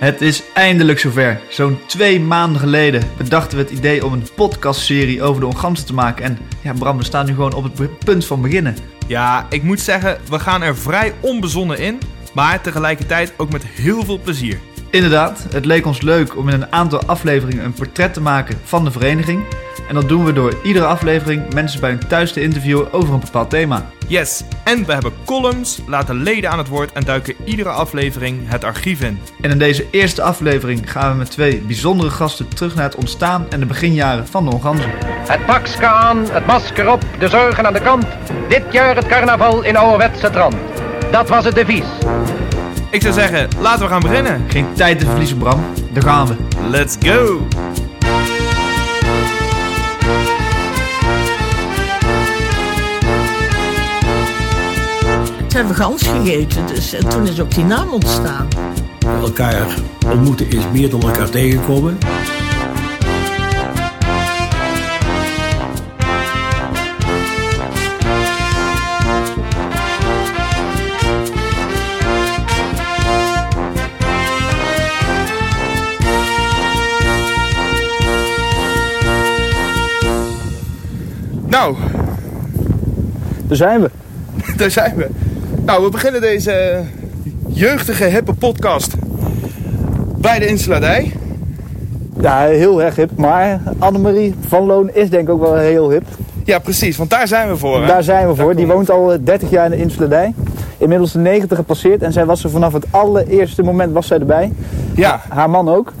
Het is eindelijk zover. Zo'n twee maanden geleden bedachten we het idee om een podcastserie over de ongansen te maken. En ja, Bram, we staan nu gewoon op het punt van beginnen. Ja, ik moet zeggen, we gaan er vrij onbezonnen in, maar tegelijkertijd ook met heel veel plezier. Inderdaad, het leek ons leuk om in een aantal afleveringen een portret te maken van de vereniging. En dat doen we door iedere aflevering mensen bij hun thuis te interviewen over een bepaald thema. Yes, en we hebben columns, laten leden aan het woord en duiken iedere aflevering het archief in. En in deze eerste aflevering gaan we met twee bijzondere gasten terug naar het ontstaan en de beginjaren van de Onganzen. Het pakske aan, het masker op, de zorgen aan de kant. Dit jaar het carnaval in ouderwetse trant. Dat was het devies. Ik zou zeggen, laten we gaan beginnen. Geen tijd te verliezen, Bram. Daar gaan we. Let's go! Toen hebben we gans gegeten, dus en toen is ook die naam ontstaan. Elkaar ontmoeten is meer dan elkaar tegenkomen. Nou, Daar zijn we. daar zijn we. Nou, we beginnen deze jeugdige, hippe podcast bij de Insuladij. Ja, heel erg hip. Maar Annemarie van Loon is denk ik ook wel heel hip. Ja, precies, want daar zijn we voor. hè? Daar zijn we voor. Daar Die woont al eh, 30 jaar in de Insuladij. Inmiddels de 90 gepasseerd. En zij was er vanaf het allereerste moment was zij erbij. Ja, Haar man ook.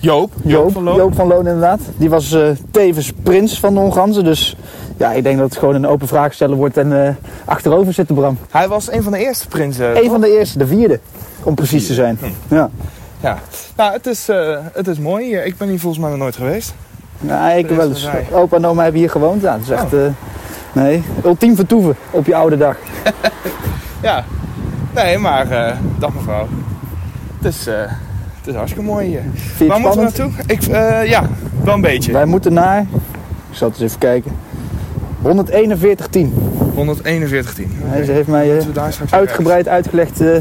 Joop. Joop, van Loon. Joop van Loon inderdaad. Die was eh, tevens prins van de Onganzen. Dus ja, ik denk dat het gewoon een open vraag stellen wordt. En eh, achterover zitten Bram. Hij was een van de eerste prinsen. Eén van de eerste, de vierde. Om precies te zijn. Ja. Ja. Nou, het is, eh, het is mooi hier. Ik ben hier volgens mij nog nooit geweest. Ja, ik wel eens. Opa en oma hebben hier gewoond. Ja, dat is echt... eh, nee, ultiem vertoeven op je oude dag. Ja. Nee, maar dag mevrouw. Het is, het is hartstikke mooi hier. Waar het moeten we naartoe? Ik, ja, wel een beetje. Wij moeten naar, ik zal het eens even kijken, 14110. 141 Hij Ze heeft mij eh, uitgebreid uitgelegd eh,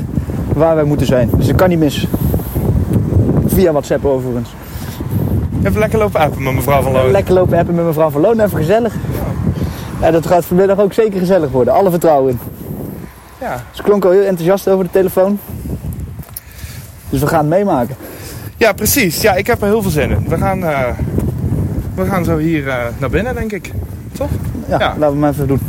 waar wij moeten zijn. Dus ik kan niet mis. Via WhatsApp overigens. Even lekker lopen appen met mevrouw van Loon. Lekker lopen appen met mevrouw van Loon, even gezellig. Ja, dat gaat vanmiddag ook zeker gezellig worden. Alle vertrouwen in. Ja. Ze klonk al heel enthousiast over de telefoon. Dus we gaan het meemaken. ja, precies. Ja, ik heb er heel veel zin in. We gaan, eh, we gaan zo hier naar binnen, denk ik. Toch? Ja, Ja. laten we maar even doen.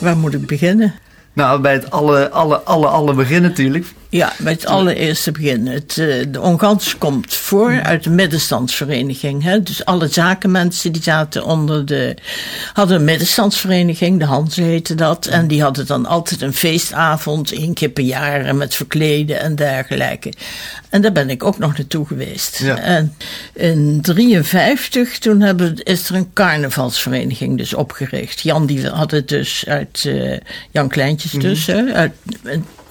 Waar moet ik beginnen? Nou, bij het alle, alle, alle, alle begin natuurlijk. Ja, bij het allereerste begin. Het, eh, de Ongans komt voor uit de middenstandsvereniging. Hè? Dus alle zakenmensen die zaten onder de... hadden een middenstandsvereniging, de Hanze heette dat. En die hadden dan altijd een feestavond, één keer per jaar... en met verkleden en dergelijke. En daar ben ik ook nog naartoe geweest. Ja. En in 53, toen hebben, is er een carnavalsvereniging dus opgericht. Jan die had het dus uit... eh, Jan Kleintjes dus, hè, uit,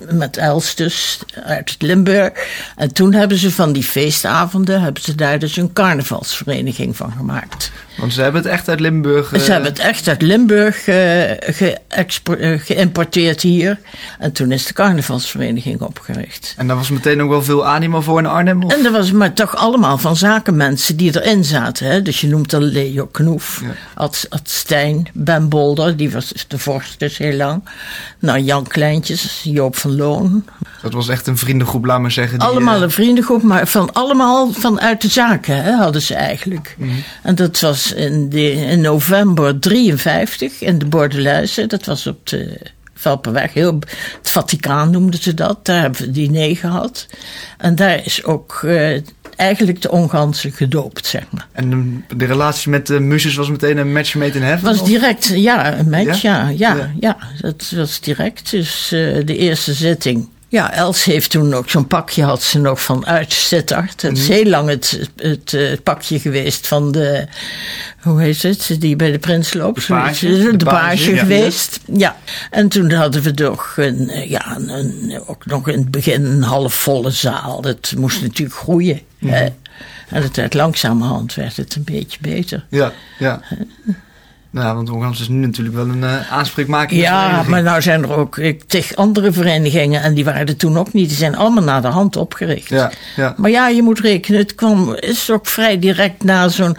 met Els dus uit Limburg. En toen hebben ze van die feestavonden, hebben ze daar dus een carnavalsvereniging van gemaakt. Want ze hebben het echt uit Limburg. eh, Ze hebben het echt uit Limburg eh, eh, geïmporteerd hier. En toen is de carnavalsvereniging opgericht. En daar was meteen ook wel veel animo voor in Arnhem? Of? En dat was maar toch allemaal van zakenmensen die erin zaten. Hè? Dus je noemt dan Leo Knoef, Ja. Ad, Ad Stijn, Ben Bolder, die was de vorst dus heel lang. Nou, Jan Kleintjes, Joop van Loon. Dat was echt een vriendengroep, laat maar zeggen. die, allemaal eh, een vriendengroep, maar van allemaal vanuit de zaken hè, hadden ze eigenlijk. Mhm. En dat was in, de, in november 53 in de Bordeluizen. Dat was op de Velperweg. Heel, het Vaticaan noemden ze dat. Daar hebben we diner gehad. En daar is ook eh, eigenlijk de Onganse gedoopt, zeg maar. En de, de relatie met de Muses was meteen een match made in heaven? was of? direct, ja, een match, Ja? ja, ja, Ja. ja, dat was direct. Dus eh, de eerste zitting. Ja, Els heeft toen ook zo'n pakje, had ze nog van uit Sittard. Het is Mhm. heel lang het, het, eh, pakje geweest van de, hoe heet het, die bij de Prins loopt. De page. De, De page, page, ja. geweest, ja. En toen hadden we toch een, eh, ja, een, ook nog in het begin een halfvolle zaal. Dat moest natuurlijk groeien. hè. En het werd langzamerhand werd het een beetje beter. Ja, ja. Nou, want Ongans is nu natuurlijk wel een uh, aanspreekmakende Ja, maar nou zijn er ook ik, tig andere verenigingen en die waren er toen ook niet. Die zijn allemaal naar de hand opgericht. Ja, ja. Maar ja, je moet rekenen, het kwam, is ook vrij direct na zo'n.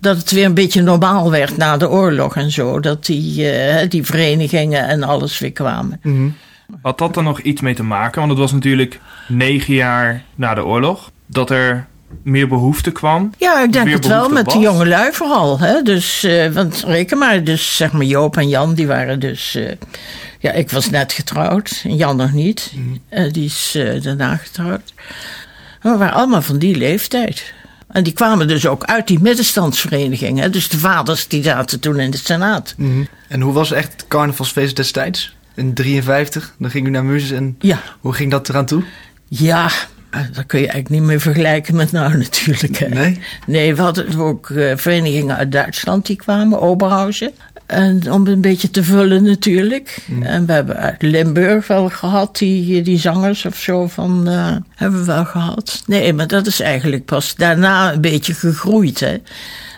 dat het weer een beetje normaal werd na de oorlog en zo. Dat die, eh, die verenigingen en alles weer kwamen. Mhm. Had dat dan nog iets mee te maken? Want het was natuurlijk negen jaar na de oorlog. Dat er meer behoefte kwam. Ja, ik denk het wel, met de was. jonge lui vooral. Hè? Dus, eh, want reken maar, dus zeg maar Joop en Jan, die waren dus... eh, ja, ik was net getrouwd, en Jan nog niet. Eh, die is daarna getrouwd. Maar we waren allemaal van die leeftijd. En die kwamen dus ook uit die middenstandsvereniging. Hè? Dus de vaders die zaten toen in de Senaat. Mhm. En hoe was echt het carnavalsfeest destijds? In 53, dan ging u naar Muzes en Ja, hoe ging dat eraan toe? ja, dat kun je eigenlijk niet meer vergelijken met nou natuurlijk. Hè? Nee? Nee, we hadden ook eh, verenigingen uit Duitsland die kwamen, Oberhausen. En om een beetje te vullen natuurlijk. En we hebben uit Limburg wel gehad, die, die zangers of zo van, eh, hebben we wel gehad. Nee, maar dat is eigenlijk pas daarna een beetje gegroeid, hè.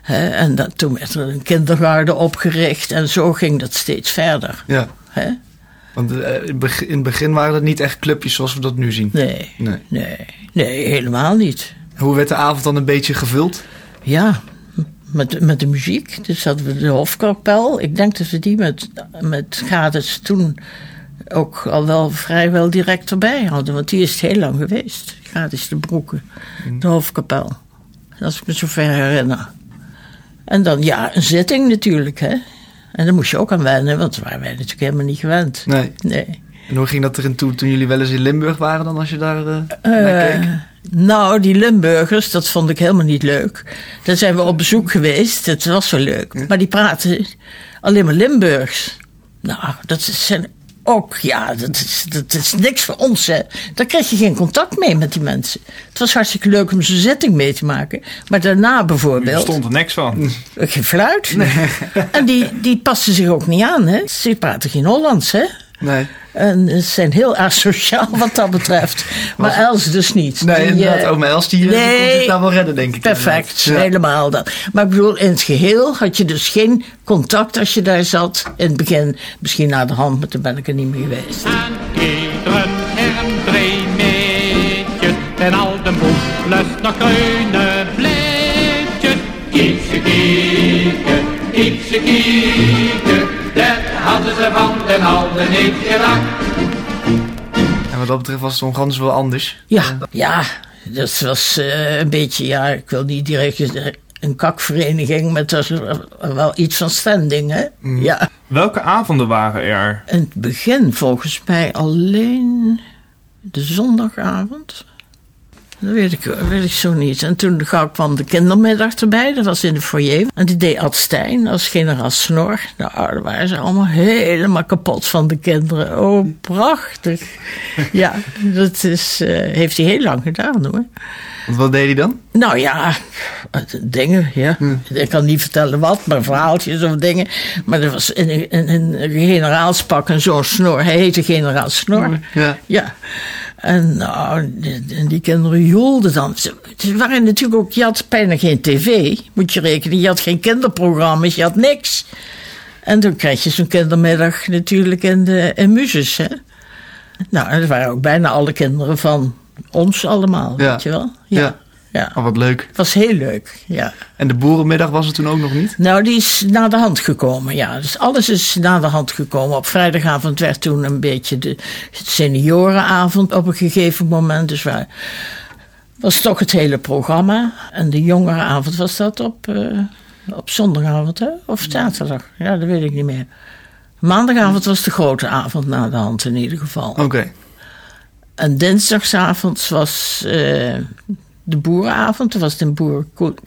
Hè, en dat, toen werd er een kindergarten opgericht en zo ging dat steeds verder. Ja. Hè? Want eh, in het begin- waren het niet echt clubjes zoals we dat nu zien. Nee, Nee. nee, nee, helemaal niet. Hoe werd de avond dan een beetje gevuld? Ja, met, met de muziek. Dus hadden we de Hofkapel. Ik denk dat we die met, met Gades toen ook al wel vrijwel direct erbij hadden. Want die is heel lang geweest. Gades de Broeken, de Hofkapel. Als ik me zo ver herinner. En dan ja, een zitting natuurlijk, hè. En daar moest je ook aan wennen, want dat waren wij natuurlijk helemaal niet gewend. Nee. Nee. En hoe ging dat erin toe toen jullie wel eens in Limburg waren dan als je daar eh, naar Eh, keek? nou, die Limburgers, dat vond ik helemaal niet leuk. Daar zijn we op bezoek geweest, het was zo leuk. Maar die praten alleen maar Limburgs. Nou, dat zijn ook, ja, dat is, dat is niks voor ons, hè. Daar kreeg je geen contact mee met die mensen. Het was hartstikke leuk om zo'n zitting mee te maken. Maar daarna Er bijvoorbeeld... stond er niks van. Geen fluit. En die, die passen zich ook niet aan, hè. Ze praten geen Hollands, hè. Nee. En ze zijn heel asociaal wat dat betreft. Maar Els dus niet. Nee, Die, inderdaad. eh, Oma Els die, eh, die nee. kon zich daar wel redden, denk ik. Perfect. Ja. helemaal dat. Maar ik bedoel, in het geheel had je dus geen contact als je daar zat. In het begin, misschien na de hand, maar toen ben ik er niet meer geweest. Aan dreemeetje en al de moedlust nog kruine bleetje. Ietsje kieken, ietsje kieken, dat hadden ze van den oude niet gedacht. En wat dat betreft was het ongans wel anders. Ja, ja, dat was eh, een beetje, ja, ik wil niet direct zeggen, een kakvereniging, maar het was wel iets van standing, hè? Ja. Welke avonden waren er? In het begin volgens mij alleen de zondagavond. Dat weet ik, weet ik zo niet. En toen kwam de kindermiddag erbij. Dat was in de foyer. En die deed Ad Stijn als generaal Snor. Nou, daar waren ze allemaal helemaal kapot van de kinderen. Oh, prachtig. Ja, dat is, eh, heeft hij heel lang gedaan hoor. Wat deed hij dan? Nou ja, dingen, ja. Ik kan niet vertellen wat, maar verhaaltjes of dingen. Maar er was in een, in een generaalspak en zo'n snor. Hij heette generaal Snor. Ja. Ja. En nou, die, en die kinderen joelden dan. Ze, ze waren natuurlijk ook, je had bijna geen tv, moet je rekenen. Je had geen kinderprogramma's, je had niks. En toen krijg je zo'n kindermiddag natuurlijk in, de, in Muzes, hè. Nou, en dat waren ook bijna alle kinderen van ons allemaal, Ja. weet je wel. Ja. ja. Oh, wat leuk. Het was heel leuk, ja. En de boerenmiddag was er toen ook nog niet? Nou, die is na de hand gekomen, ja. Dus alles is na de hand gekomen. Op vrijdagavond werd toen een beetje de seniorenavond op een gegeven moment. Dus waar was toch het hele programma. En de jongerenavond was dat op, eh, op zondagavond, hè? Of zaterdag? Ja, dat weet ik niet meer. Maandagavond was de grote avond na de hand in ieder geval. Oké. En dinsdagsavond was eh, de boerenavond. Toen was het een boer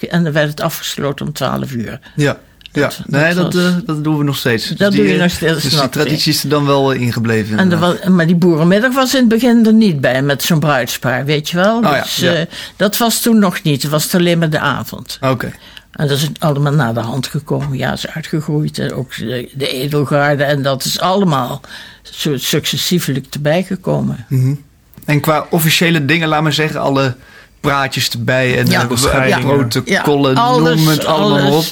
en dan werd het afgesloten om 12 uur. Ja. Ja, Dat- nee, dat was- eh, dat doen we nog steeds. Dat die, doe je eh, nog steeds, Dus die traditie is er dan wel eh, ingebleven. En was, maar die boerenmiddag was in het begin er niet bij met zo'n bruidspaar, weet je wel. Oh ja, dus, ja. dat was toen nog niet. Het was alleen maar de avond. Oké. En dat is allemaal na de hand gekomen. Ja, is uitgegroeid. En ook de, de edelgarde. En dat is allemaal zo successievelijk erbij gekomen. Mhm. En qua officiële dingen, laat maar zeggen, alle praatjes erbij en Ja. eh, Bescheidingen. protocollen, alles, noem het allemaal op.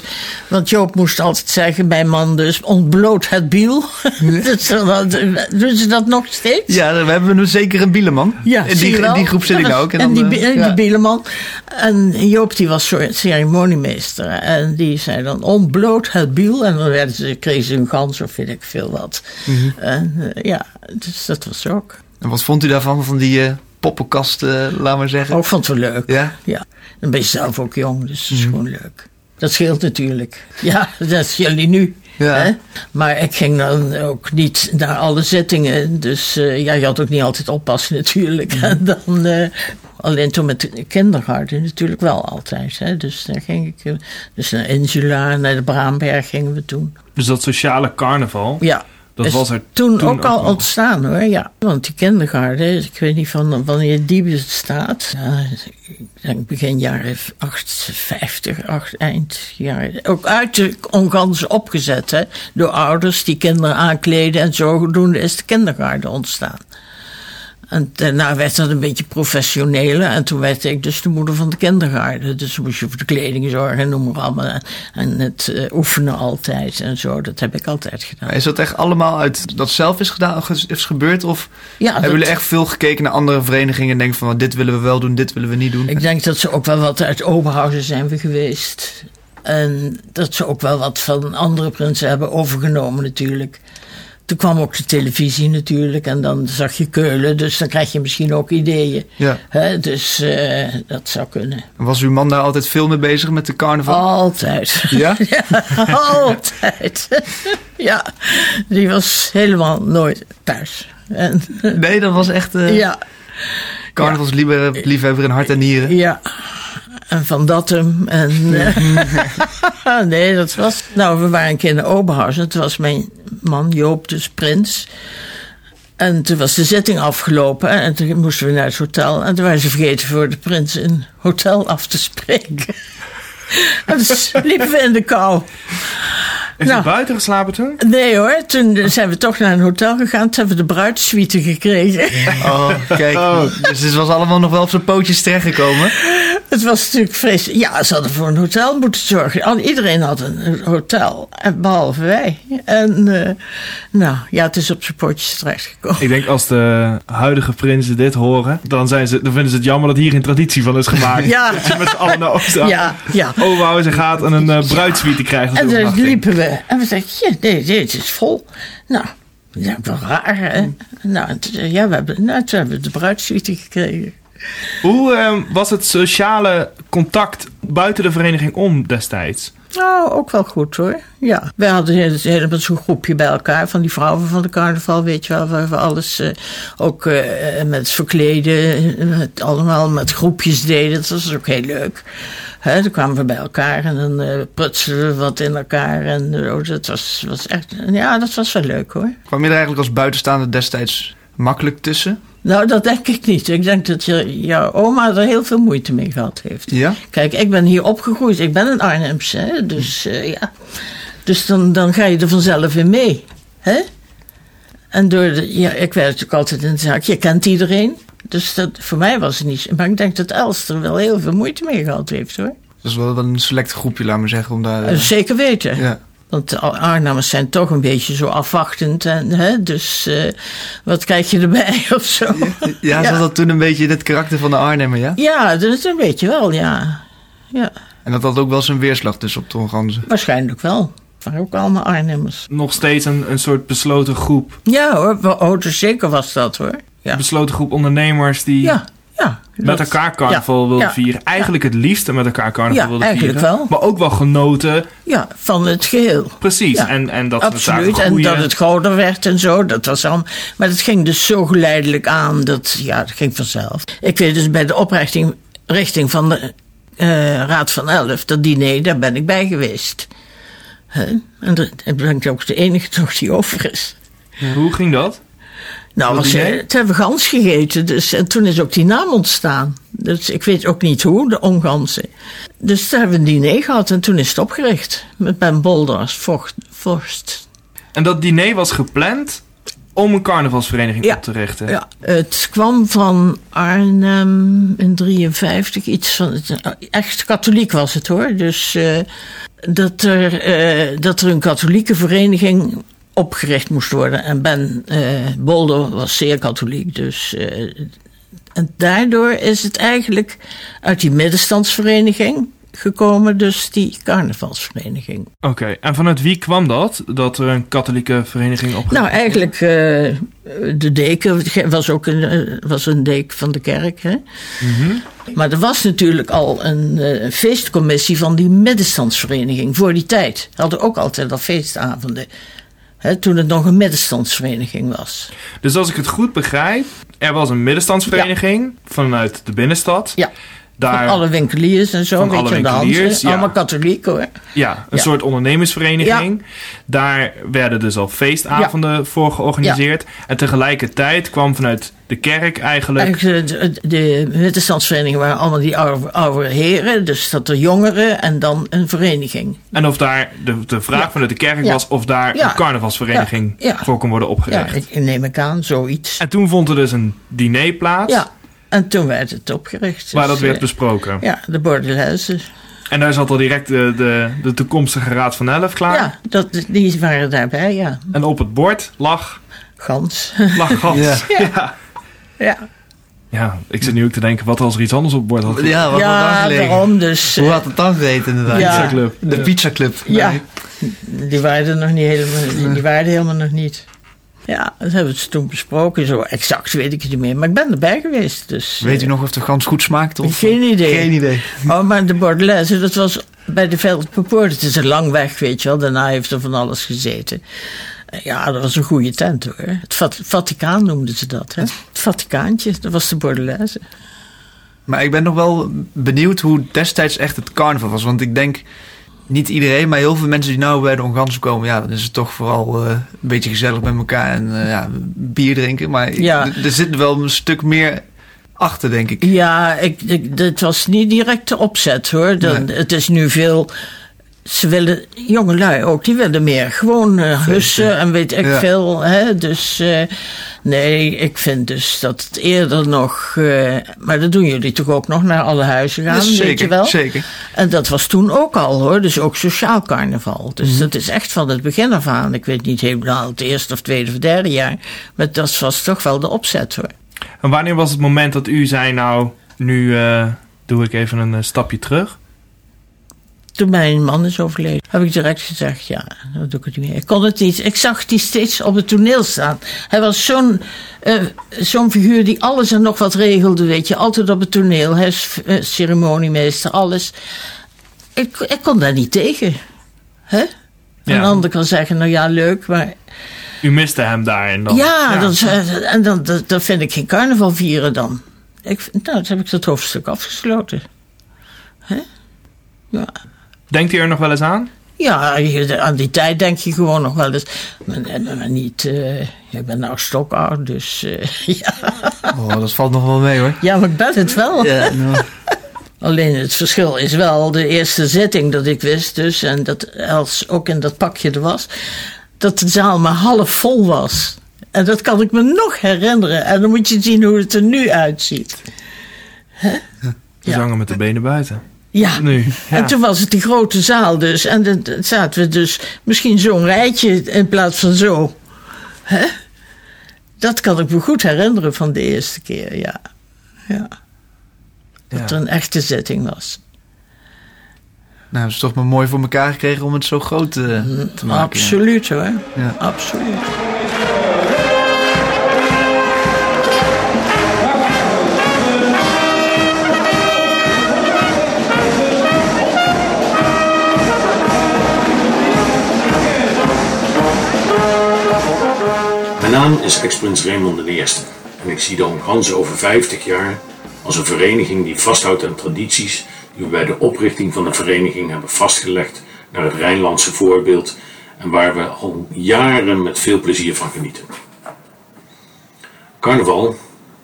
Want Joop moest altijd zeggen bij man dus, ontbloot het biel. Dus dat- Doen ze dat nog steeds? Ja, we hebben nu zeker een bieleman. Ja, in die, in die groep zit ik ook. En, dan, die, eh, ja. die Bieleman. En Joop die was soort ceremoniemeester. En die zei dan ontbloot het biel. En dan werden ze, kregen ze een gans of weet ik veel wat. Mhm. En eh, ja, dus dat was ook. En wat vond u daarvan, van die eh, poppenkast, eh, laat maar zeggen? Ook vond het wel leuk. Ja? Ja. Dan ben je zelf ook jong, dus Mhm. dat is gewoon leuk. Dat scheelt natuurlijk. Ja, dat is jullie nu. Ja. Hè? Maar ik ging dan ook niet naar alle zittingen. Dus eh, ja, je had ook niet altijd oppassen natuurlijk. Mhm. En dan, eh, alleen toen met de kindergarten natuurlijk wel altijd. Hè? Dus daar ging ik. eh, Dus naar Insula, naar de Braamberg gingen we toen. Dus dat sociale carnaval, Ja. Dat was er toen, toen ook al ontstaan hoor, ja. Want die kindergarten, ik weet niet van wanneer die bestaat. Ja, ik denk begin jaren 58, acht, eind jaren. Ook uit de onganzen opgezet, hè. Door ouders die kinderen aankleden en zodoende is de kindergarten ontstaan. En daarna werd dat een beetje professioneler. En toen werd ik dus de moeder van de kindergarten. Dus moest je voor de kleding zorgen, noem maar allemaal. En het eh, oefenen altijd en zo. Dat heb ik altijd gedaan. Is dat echt allemaal uit dat zelf is gedaan, ge- is gebeurd? Of Ja, hebben dat- jullie echt veel gekeken naar andere verenigingen en denken van dit willen we wel doen, dit willen we niet doen? Ik denk dat ze ook wel wat uit Oberhausen zijn we geweest. En dat ze ook wel wat van andere prinsen hebben overgenomen natuurlijk. Toen kwam ook de televisie natuurlijk en dan zag je Keulen, dus dan krijg je misschien ook ideeën. Ja. Dus eh, dat zou kunnen. Was uw man daar altijd veel mee bezig met de carnaval? Altijd. Ja? Ja, altijd. ja, die was helemaal nooit thuis. En, Nee, dat was echt eh ja, carnavalsliefhebber liefhebber in hart en nieren. Ja, en Van Dattem. En, eh, nee, dat was... Nou, we waren een keer in Oberhausen. Het was mijn man Joop, dus prins. En toen was de zitting afgelopen. En toen moesten we naar het hotel. En toen waren ze vergeten voor de prins in hotel af te spreken. en dus liepen we in de kou. Is Nou. het buiten geslapen toen? Nee hoor, toen zijn we toch naar een hotel gegaan. Toen hebben we de bruidssuite gekregen. Oh, kijk. Dus het was allemaal nog wel op zijn pootjes terechtgekomen. Het was natuurlijk vreselijk. Ja, ze hadden voor een hotel moeten zorgen. Al, iedereen had een hotel, en behalve wij. En eh, nou, ja, het is op zijn pootjes terechtgekomen. Ik denk als de huidige prinsen dit horen, dan, zijn ze, dan vinden ze het jammer dat hier geen traditie van is gemaakt. Ja. Dat je met z'n allen naar Oost Ja, ja. Overhuizen gaat en een uh, bruidssuite krijgt. En overnachting. liepen we. En we dachten, ja, nee, dit is vol. Nou, ja, wel raar, hè? Nou, toen, zei- ja, we hebben, nou, toen hebben we de bruidssuite gekregen. Hoe ehm, was het sociale contact buiten de vereniging om destijds? Nou, ook wel goed hoor. Ja. Wij hadden helemaal zo'n groepje bij elkaar van die vrouwen van de carnaval, weet je wel, waar we alles eh, ook eh, met verkleden, eh, met, allemaal met groepjes deden. Dat was ook heel leuk. Dan kwamen we bij elkaar en dan eh prutselden we wat in elkaar. En zo. dat was, was echt, ja, dat was wel leuk hoor. Kwam je er eigenlijk als buitenstaander destijds makkelijk tussen? Nou, dat denk ik niet. Ik denk dat je, jouw oma er heel veel moeite mee gehad heeft. Ja? Kijk, ik ben hier opgegroeid. Ik ben een Arnhemse, hè? dus eh, ja. Dus dan, dan ga je er vanzelf in mee. Hè? En door de, ja, ik werk natuurlijk altijd in de zaak. Je kent iedereen. Dus dat, voor mij was het niet. Maar ik denk dat Els er wel heel veel moeite mee gehad heeft hoor. Dat is wel wel een select groepje, laat maar zeggen. Om daar, eh, Zeker weten. ja. Want de Arnhemmers zijn toch een beetje zo afwachtend. En, hè, dus eh, wat krijg je erbij of zo? ja, zat Ja. dat toen een beetje het karakter van de Arnhemmer, ja? Ja, dat een beetje wel, ja. Ja, En dat had ook wel zijn weerslag dus op Ton Ganzen. waarschijnlijk wel. Het waren ook allemaal Arnhemmers. Nog steeds een, een soort besloten groep. Ja hoor, oh, dus zeker was dat hoor. Ja, besloten groep ondernemers die ja. ja met elkaar carnaval wilden vieren. Eigenlijk het liefste met elkaar carnaval wilden eigenlijk vieren. wel. Maar ook wel genoten. Ja, van het geheel. Precies. En, en dat het Absoluut, en dat het groter werd en zo, dat was al. Maar dat ging dus zo geleidelijk aan, dat, ja, dat ging vanzelf. Ik weet dus bij de oprichting richting van de eh, Raad van Elf, dat diner, daar ben ik bij geweest. En dat ik ben ik ook de enige toch die over is. Hoe ging dat? Nou, was, toen hebben we gans gegeten. Dus, en toen is ook die naam ontstaan. Dus ik weet ook niet hoe, de ongansen. Dus toen hebben we een diner gehad en toen is het opgericht. Met Ben Bolder als vorst. En dat diner was gepland om een carnavalsvereniging Ja. op te richten. Ja, het kwam van Arnhem in 53, iets van, echt katholiek was het hoor. Dus eh, dat, er, eh, dat er een katholieke vereniging opgericht moest worden. En Ben Bolder was zeer katholiek, dus... eh, en daardoor is het eigenlijk uit die middenstandsvereniging gekomen, dus die carnavalsvereniging. Oké, en vanuit wie kwam dat? Dat er een katholieke vereniging op Nou, eigenlijk eh, de deken was ook een, was een deken van de kerk. Hè? Maar er was natuurlijk al een feestcommissie van die middenstandsvereniging voor die tijd. Hadden ook altijd al feestavonden. Toen het nog een middenstandsvereniging was. Dus als ik het goed begrijp, er was een middenstandsvereniging vanuit de binnenstad. Ja. Daar, Van alle winkeliers en zo. Van alle de winkeliers, ja. Allemaal katholiek hoor. ja, een Ja. soort ondernemersvereniging. Daar werden dus al feestavonden voor georganiseerd. En tegelijkertijd kwam vanuit de kerk eigenlijk... Eigenlijk de, de, de waren allemaal die oude, oude heren. Dus dat er jongeren en dan een vereniging. En of daar de, de vraag Ja. vanuit de kerk Ja. was of daar Ja. een carnavalsvereniging Ja. Ja. voor kon worden Ja, opgericht. ik neem ik aan, zoiets. En toen vond er dus een diner plaats Ja, en toen werd het opgericht. waar Dus, dat werd eh, besproken. Ja, de Bordelaise. En daar zat al direct de, de, de toekomstige Raad van Elf klaar. Ja, dat, die waren daarbij, ja. En op het bord lag, Gans. lag gas. Ja. Ja. ja, Ja, ik zit nu ook te denken, wat als er iets anders op het bord had Ja, wat had daar ja gelegen? daarom dus. Hoe eh, had het dan gegeten inderdaad? Ja. Pizza Club. De pizza club. ja, die waren er nog niet helemaal, die, die waren er helemaal nog niet. Ja, dat hebben we toen besproken. Zo exact weet ik het niet meer. Maar ik ben erbij geweest. Dus, Weet u eh, nog of de gans goed smaakt? Of? Geen idee. Geen idee. Oh, maar de Bordelaise, dat was bij de Veldpoort. Het is een lang weg, weet je wel. Daarna heeft er van alles gezeten. Eh, Ja, dat was een goede tent hoor. Het Vat- Vaticaan noemden ze dat, hè? Het Vaticaantje, dat was de Bordelaise. Maar ik ben nog wel benieuwd hoe destijds echt het carnaval was. Want ik denk, niet iedereen, maar heel veel mensen die nou bij de Ongansen komen... ja, dan is het toch vooral eh, een beetje gezellig met elkaar en eh, ja, bier drinken. Maar Ja. er zit wel een stuk meer achter, denk ik. Ja, ik, ik, het was niet direct de opzet hoor. Dan, Nee. Het is nu veel. Ze willen, jongelui ook, die willen meer gewoon eh, hussen en weet ik Ja. veel. Hè? Dus eh, nee, ik vind dus dat het eerder nog. eh, maar dat doen jullie toch ook nog naar alle huizen gaan, Dus weet zeker, je wel? zeker. En dat was toen ook al hoor, dus ook sociaal carnaval. Dus Mhm. dat is echt van het begin af aan. Ik weet niet helemaal het eerste of tweede of derde jaar. Maar dat was toch wel de opzet hoor. En wanneer was het moment dat u zei, nou, nu doe ik even een stapje terug? Toen mijn man is overleden, heb ik direct gezegd: ja, dat doe ik het niet meer. Ik kon het niet. Ik zag die steeds op het toneel staan. Hij was zo'n eh, zo'n figuur die alles en nog wat regelde, weet je. Altijd op het toneel. Hij is eh, ceremoniemeester, alles. Ik, ik kon daar niet tegen. Hè? Ja. Een ander kan zeggen: nou ja, leuk, maar. U miste hem daar en dan. ja, Dat, is, eh, en dan, dat, dat vind ik geen carnaval vieren dan. Ik, nou, dan heb ik dat hoofdstuk afgesloten. Hè? Ja. Denkt u er nog wel eens aan? Ja, aan die tijd denk je gewoon nog wel eens. Maar, maar- maar niet. eh ik ben nou stokoud, dus. eh, ja. Oh, dat valt nog wel mee hoor. ja, maar ik ben het wel. Ja, nou, Alleen het verschil is wel de eerste zitting dat ik wist, dus. En dat Els ook in dat pakje er was. Dat de zaal maar half vol was. En dat kan ik me nog herinneren. En dan moet je zien hoe het er nu uitziet. We Ja. zangen met de benen buiten. Ja. Nu. Ja. En toen was het die grote zaal dus. En dan zaten we dus misschien zo'n rijtje in plaats van zo. Hè? Dat kan ik me goed herinneren van de eerste keer, ja. ja. Dat Ja. er een echte zitting was. nou, het is toch maar mooi voor elkaar gekregen om het zo groot eh, te maken. ja. Absoluut hoor. Ja. Absoluut. Mijn naam is ex-prins Raymond I en ik zie de Onganse over 50 jaar als een vereniging die vasthoudt aan tradities die we bij de oprichting van de vereniging hebben vastgelegd naar het Rijnlandse voorbeeld en waar we al jaren met veel plezier van genieten. Carnaval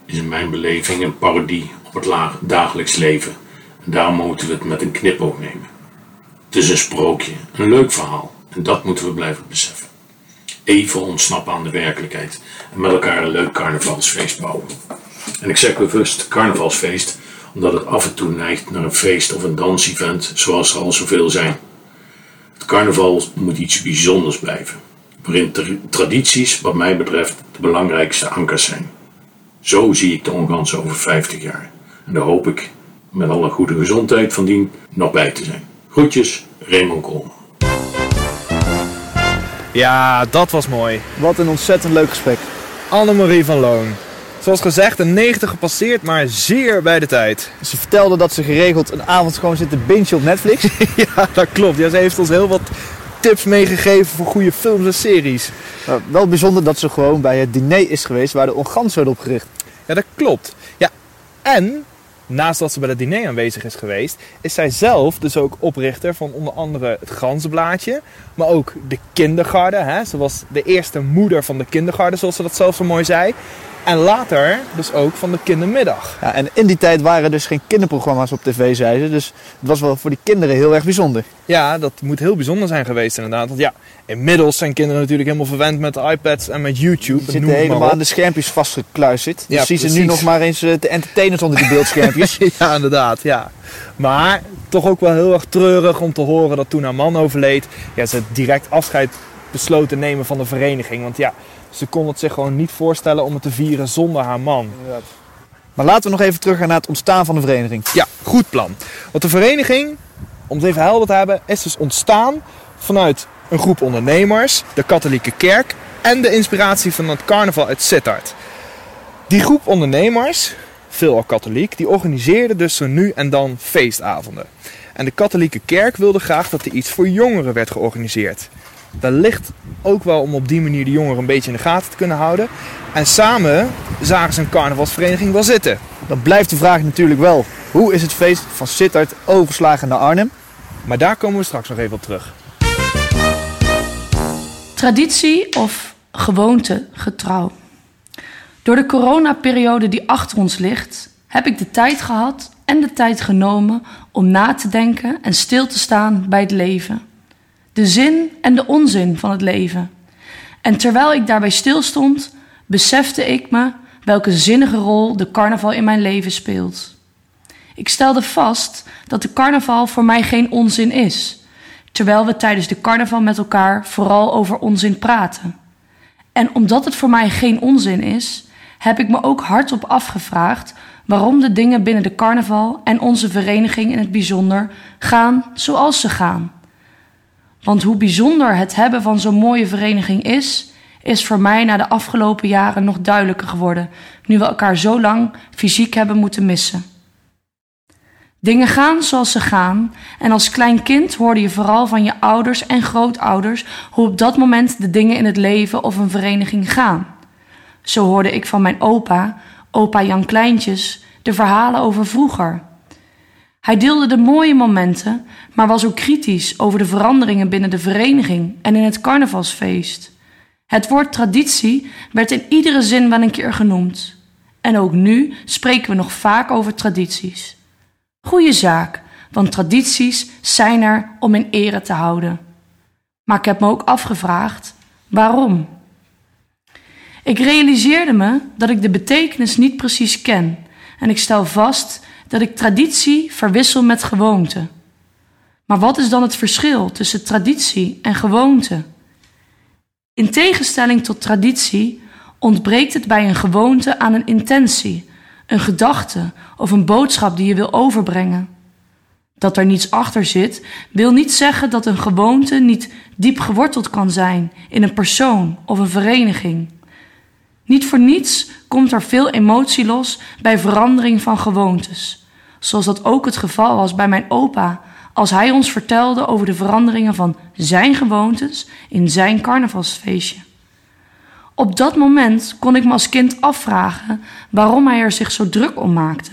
is in mijn beleving een parodie op het dagelijks leven en daarom moeten we het met een knipoog nemen. Het is een sprookje, een leuk verhaal en dat moeten we blijven beseffen. Even ontsnappen aan de werkelijkheid en met elkaar een leuk carnavalsfeest bouwen. En ik zeg bewust carnavalsfeest, omdat het af en toe neigt naar een feest of een dansevent, zoals er al zoveel zijn. Het carnaval moet iets bijzonders blijven, waarin tra- tradities, wat mij betreft, de belangrijkste ankers zijn. Zo zie ik de ongans over 50 jaar. En daar hoop ik, met alle goede gezondheid van dien, nog bij te zijn. Groetjes, Raymond Koolman. Ja, dat was mooi. Wat een ontzettend leuk gesprek. Annemarie van Loon. Zoals gezegd, een 90 gepasseerd, maar zeer bij de tijd. Ze vertelde dat ze geregeld een avond gewoon zit te bingen op Netflix. ja, dat klopt. Ja, ze heeft ons heel wat tips meegegeven voor goede films en series. Nou, wel bijzonder dat ze gewoon bij het diner is geweest waar de Ongans werd opgericht. Ja, dat klopt. Ja, en naast dat ze bij het diner aanwezig is geweest, is zij zelf dus ook oprichter van onder andere het Ganzenblaadje, maar ook de kindergarde. Hè? Ze was de eerste moeder van de kindergarde, zoals ze dat zelf zo mooi zei. En later dus ook van de kindermiddag. Ja, en in die tijd waren er dus geen kinderprogramma's op tv, zei ze. Dus het was wel voor die kinderen heel erg bijzonder. Ja, dat moet heel bijzonder zijn geweest inderdaad. Want ja, inmiddels zijn kinderen natuurlijk helemaal verwend met de iPads en met YouTube. Ze zitten helemaal aan de schermpjes vastgekluisterd. Ja, dus zie ze nu nog maar eens eh, te entertainen zonder die beeldschermpjes. ja, inderdaad, ja. Maar toch ook wel heel erg treurig om te horen dat toen haar man overleed, ja, ze direct afscheid besloten te nemen van de vereniging. Want ja, ze kon het zich gewoon niet voorstellen om het te vieren zonder haar man. maar laten we nog even teruggaan naar het ontstaan van de vereniging. Ja, goed plan. Want de vereniging, om het even helder te hebben, is dus ontstaan vanuit een groep ondernemers, de katholieke kerk en de inspiratie van het carnaval uit Sittard. Die groep ondernemers, veelal katholiek, die organiseerde dus zo nu en dan feestavonden. En de katholieke kerk wilde graag dat er iets voor jongeren werd georganiseerd. Wellicht ook wel om op die manier de jongeren een beetje in de gaten te kunnen houden. En samen zagen ze een carnavalsvereniging wel zitten. Dan blijft de vraag natuurlijk wel, hoe is het feest van Sittard overslagen naar Arnhem? Maar daar komen we straks nog even op terug. Traditie of gewoonte getrouw. Door de coronaperiode die achter ons ligt, heb ik de tijd gehad en de tijd genomen om na te denken en stil te staan bij het leven. De zin en de onzin van het leven. En terwijl ik daarbij stilstond, besefte ik me welke zinnige rol de carnaval in mijn leven speelt. Ik stelde vast dat de carnaval voor mij geen onzin is, terwijl we tijdens de carnaval met elkaar vooral over onzin praten. En omdat het voor mij geen onzin is, heb ik me ook hardop afgevraagd waarom de dingen binnen de carnaval en onze vereniging in het bijzonder gaan zoals ze gaan. Want hoe bijzonder het hebben van zo'n mooie vereniging is, is voor mij na de afgelopen jaren nog duidelijker geworden, nu we elkaar zo lang fysiek hebben moeten missen. Dingen gaan zoals ze gaan. En als klein kind hoorde je vooral van je ouders en grootouders hoe op dat moment de dingen in het leven of een vereniging gaan. Zo hoorde ik van mijn opa, opa Jan Kleintjes, de verhalen over vroeger. Hij deelde de mooie momenten, maar was ook kritisch over de veranderingen binnen de vereniging en in het carnavalsfeest. Het woord traditie werd in iedere zin wel een keer genoemd. En ook nu spreken we nog vaak over tradities. Goeie zaak, want tradities zijn er om in ere te houden. Maar ik heb me ook afgevraagd waarom. Ik realiseerde me dat ik de betekenis niet precies ken en ik stel vast dat ik traditie verwissel met gewoonte. Maar wat is dan het verschil tussen traditie en gewoonte? In tegenstelling tot traditie ontbreekt het bij een gewoonte aan een intentie, een gedachte of een boodschap die je wil overbrengen. Dat er niets achter zit, wil niet zeggen dat een gewoonte niet diep geworteld kan zijn in een persoon of een vereniging. Niet voor niets komt er veel emotie los bij verandering van gewoontes, zoals dat ook het geval was bij mijn opa als hij ons vertelde over de veranderingen van zijn gewoontes in zijn carnavalsfeestje. Op dat moment kon ik me als kind afvragen waarom hij er zich zo druk om maakte.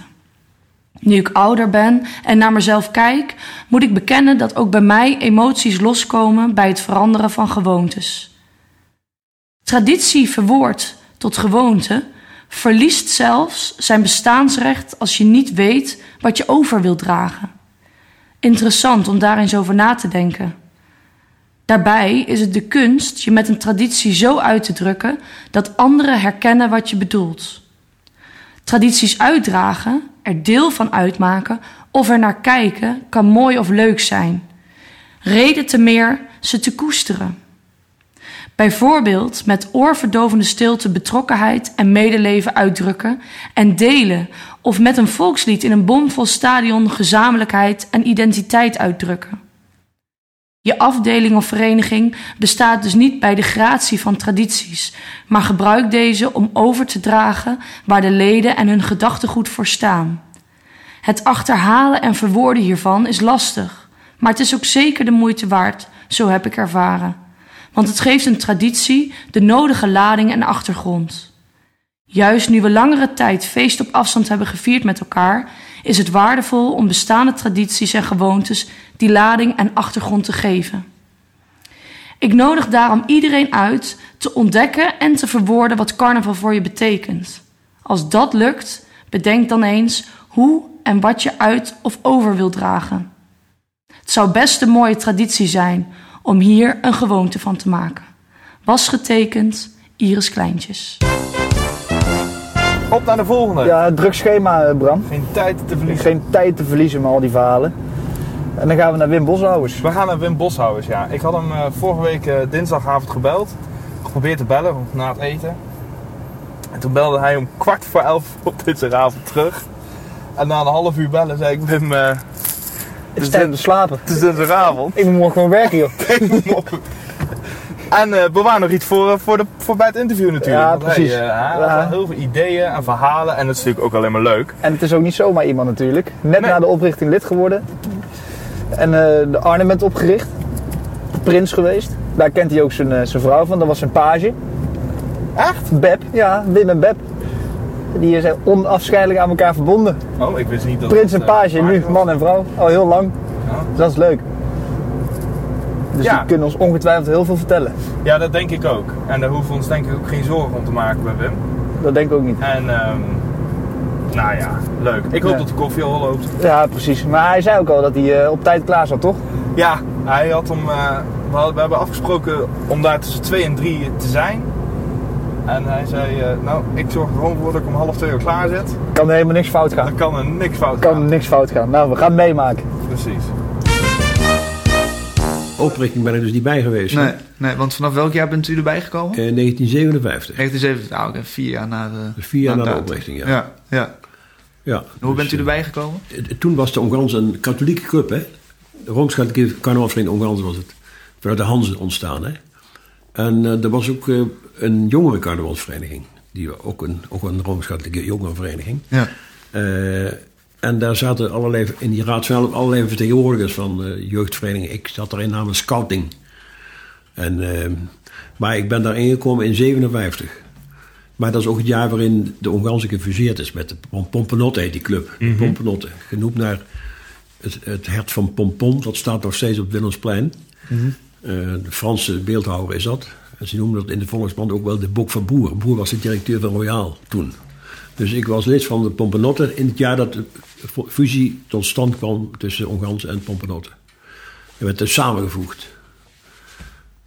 Nu ik ouder ben en naar mezelf kijk, moet ik bekennen dat ook bij mij emoties loskomen bij het veranderen van gewoontes. Traditie verwoord tot gewoonte verliest zelfs zijn bestaansrecht als je niet weet wat je over wilt dragen. Interessant om daar eens over na te denken. Daarbij is het de kunst je met een traditie zo uit te drukken dat anderen herkennen wat je bedoelt. Tradities uitdragen, er deel van uitmaken of er naar kijken kan mooi of leuk zijn. Reden te meer ze te koesteren. Bijvoorbeeld met oorverdovende stilte betrokkenheid en medeleven uitdrukken en delen, of met een volkslied in een bomvol stadion gezamenlijkheid en identiteit uitdrukken. Je afdeling of vereniging bestaat dus niet bij de gratie van tradities, maar gebruik deze om over te dragen waar de leden en hun gedachtegoed voor staan. Het achterhalen en verwoorden hiervan is lastig, maar het is ook zeker de moeite waard, zo heb ik ervaren. Want het geeft een traditie de nodige lading en achtergrond. Juist nu we langere tijd feest op afstand hebben gevierd met elkaar, is het waardevol om bestaande tradities en gewoontes die lading en achtergrond te geven. Ik nodig daarom iedereen uit te ontdekken en te verwoorden wat carnaval voor je betekent. Als dat lukt, bedenk dan eens hoe en wat je uit of over wilt dragen. Het zou best een mooie traditie zijn om hier een gewoonte van te maken. Was getekend Iris Kleintjes. Op naar de volgende. Ja, druk schema, eh, Bram. Geen tijd te verliezen. Geen tijd te verliezen met al die verhalen. En dan gaan we naar Wim Boshouwers. We gaan naar Wim Boshouwers, ja. Ik had hem eh, vorige week eh, dinsdagavond gebeld. Geprobeerd te bellen na het eten. En toen belde hij om kwart voor elf op dinsdagavond terug. En na een half uur bellen zei ik Wim... eh, Het is tijd om te slapen. het is dinsdagavond. Ik moet morgen gewoon werken, joh. En eh, bewaar nog iets voor, eh, voor, de, voor bij het interview natuurlijk. Ja, hij, precies. eh, hij had wel heel veel ideeën en verhalen. En dat is natuurlijk ook alleen maar leuk. En het is ook niet zomaar iemand natuurlijk. Net Nee. na de oprichting lid geworden. En eh, de Arnhem opgericht. Prins geweest. Daar kent hij ook zijn, eh, zijn vrouw van. Dat was zijn page. Echt? Beb, ja, Wim en Beb. Die zijn onafscheidelijk aan elkaar verbonden. Oh, ik wist niet dat Prins en eh, page, nu was. man en vrouw. Al heel lang. Ja. Dus dat is leuk. Dus Ja. die kunnen ons ongetwijfeld heel veel vertellen. Ja, dat denk ik ook. En daar hoeven we ons denk ik ook geen zorgen om te maken bij Wim. Dat denk ik ook niet. En ehm, nou ja, leuk. Ik hoop Ja. dat de koffie al loopt. Ja, precies. Maar hij zei ook al dat hij eh, op tijd klaar zat, toch? Ja, hij had om, eh, we, hadden- we hebben afgesproken om daar tussen 2 en 3 te zijn. En hij zei, eh, nou, ik zorg er gewoon voor dat ik om half twee uur klaar zit. Kan er helemaal niks fout gaan. Dan kan er niks fout Kan er gaan. niks fout gaan. Nou, we gaan het meemaken. Precies. Oprichting ben ik dus niet bij geweest. Nee, nee, want vanaf welk jaar bent u erbij gekomen? Eh, 1957. 1970, nou, oké, vier jaar na de... Dus vier jaar na de oprichting, ja. Ja, ja. Ja, Hoe bent u dus, erbij gekomen? eh, Toen was de Ongrans een katholieke club, hè. De Rooms-Katholieke carnavalsvereniging Ongrans was het. Vanuit de Hanzen ontstaan, hè. En eh, er was ook eh, een jongere carnavalsvereniging. Die ook een, ook een Rooms-Katholieke jongerenvereniging. Ja. Eh, en daar zaten allerlei, in die raad zaten allerlei vertegenwoordigers van jeugdverenigingen. Ik zat daarin namens scouting. En, maar ik ben daar ingekomen in 57. Maar dat is ook het jaar waarin de Onganse gefuseerd is met de Pom- Pompenotte heet die club. Mhm. Pompenotte, genoemd naar het, het hert van Pompon. Dat staat nog steeds op Willemsplein. Mhm. Eh, de Franse beeldhouwer is dat. En ze noemen dat in de volksband ook wel de Bok van Boer. Boer was de directeur van Royaal toen. Dus ik was lid van de Pompenotte in het jaar dat de fusie tot stand kwam tussen Onganse en Pompenotte. En werd dus samengevoegd.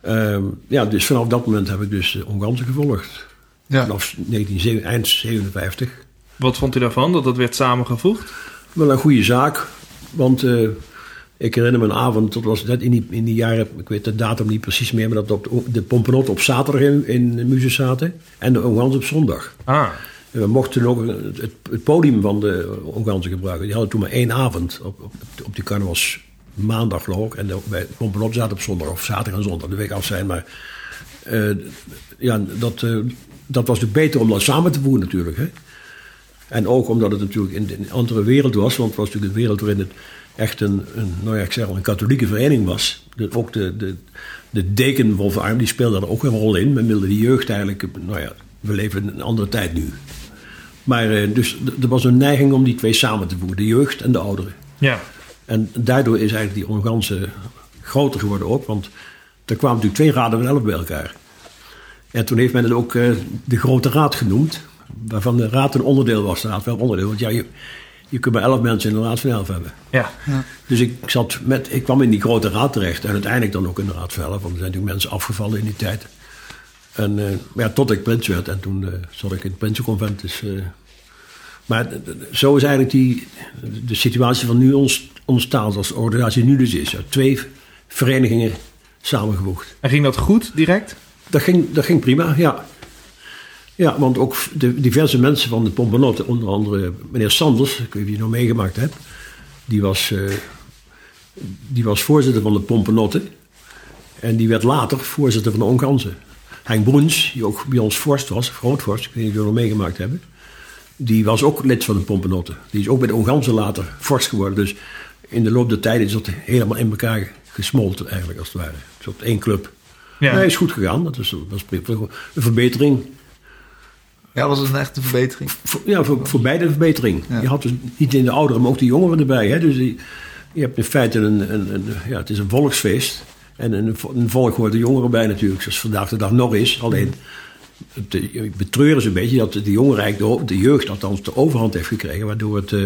Ehm, ja, dus vanaf dat moment heb ik dus de Onganse gevolgd. Ja. Vanaf 19, eind 57. Wat vond u daarvan, dat dat werd samengevoegd? Wel een goede zaak. Want eh, ik herinner me een avond, dat was net in die, in die jaren, ik weet de datum niet precies meer, maar dat op de, de Pompenotte op zaterdag in, in de Muze zaten en de Ongans op zondag. Ah, En we mochten ook het, het podium van de Ongansen gebruiken. Die hadden toen maar één avond op, op, op die carnavals maandag geloof ik. En de, bij Pompenotte zaten op zondag of zaterdag en zondag, de week af zijn. Maar eh, ja, dat, eh, dat was natuurlijk beter om dat samen te voeren natuurlijk. Hè? En ook omdat het natuurlijk in, in een andere wereld was. Want het was natuurlijk een wereld waarin het echt een, een, nou ja, ik zeg al, een katholieke vereniging was. De, ook de, de, de deken Wolf Arm, die speelde er ook een rol in. Men wilde die jeugd eigenlijk, nou ja, we leven in een andere tijd nu. Maar eh, dus er was een neiging om die twee samen te voeren. De jeugd en de ouderen. ja. En daardoor is eigenlijk die Onganse groter geworden ook. Want er kwamen natuurlijk twee raden van elf bij elkaar. En toen heeft men het ook eh, de Grote Raad genoemd. Waarvan de raad een onderdeel was. De raad wel onderdeel. Want ja, je, je kunt maar elf mensen in een raad van elf hebben. Ja. Dus ik, zat met, ik kwam in die grote raad terecht. En uiteindelijk dan ook in de raad van elf. Want er zijn natuurlijk mensen afgevallen in die tijd. En eh, maar ja, tot ik prins werd. En toen eh, zat ik in het prinsenconvent. Dus, eh, maar zo is eigenlijk die, de situatie van nu ons, ontstaan zoals de organisatie nu dus is. Uit twee verenigingen samengevoegd. En ging dat goed direct? Dat ging, dat ging prima, ja. Ja, want ook de diverse mensen van de Pompenotte, onder andere meneer Sanders, ik weet niet of je nog meegemaakt hebt, die was, eh, die was voorzitter van de Pompenotte. En die werd later voorzitter van de Onganse. Henk Broens, die ook bij ons vorst was, grootvorst, ik weet niet of jullie nog meegemaakt hebben. Die was ook lid van de Pompenotte. Die is ook bij de Onganse later vorst geworden. Dus in de loop der tijd is dat helemaal in elkaar gesmolten eigenlijk, als het ware. Een soort één club. Ja. Nee, is goed gegaan. Dat is, dat is een verbetering. Ja, was het een echte verbetering? Voor, ja, voor, voor beide een verbetering. Ja. Je had dus niet in de ouderen, maar ook de jongeren erbij. Hè? Dus je hebt in feite een, een, een- ja, het is een volksfeest. En een, een volk hoort de jongeren bij natuurlijk, zoals vandaag de dag nog is. Alleen, het, eh, betreuren ze een beetje dat de jongeren eigenlijk, de, de jeugd althans, de overhand heeft gekregen. Waardoor het, eh,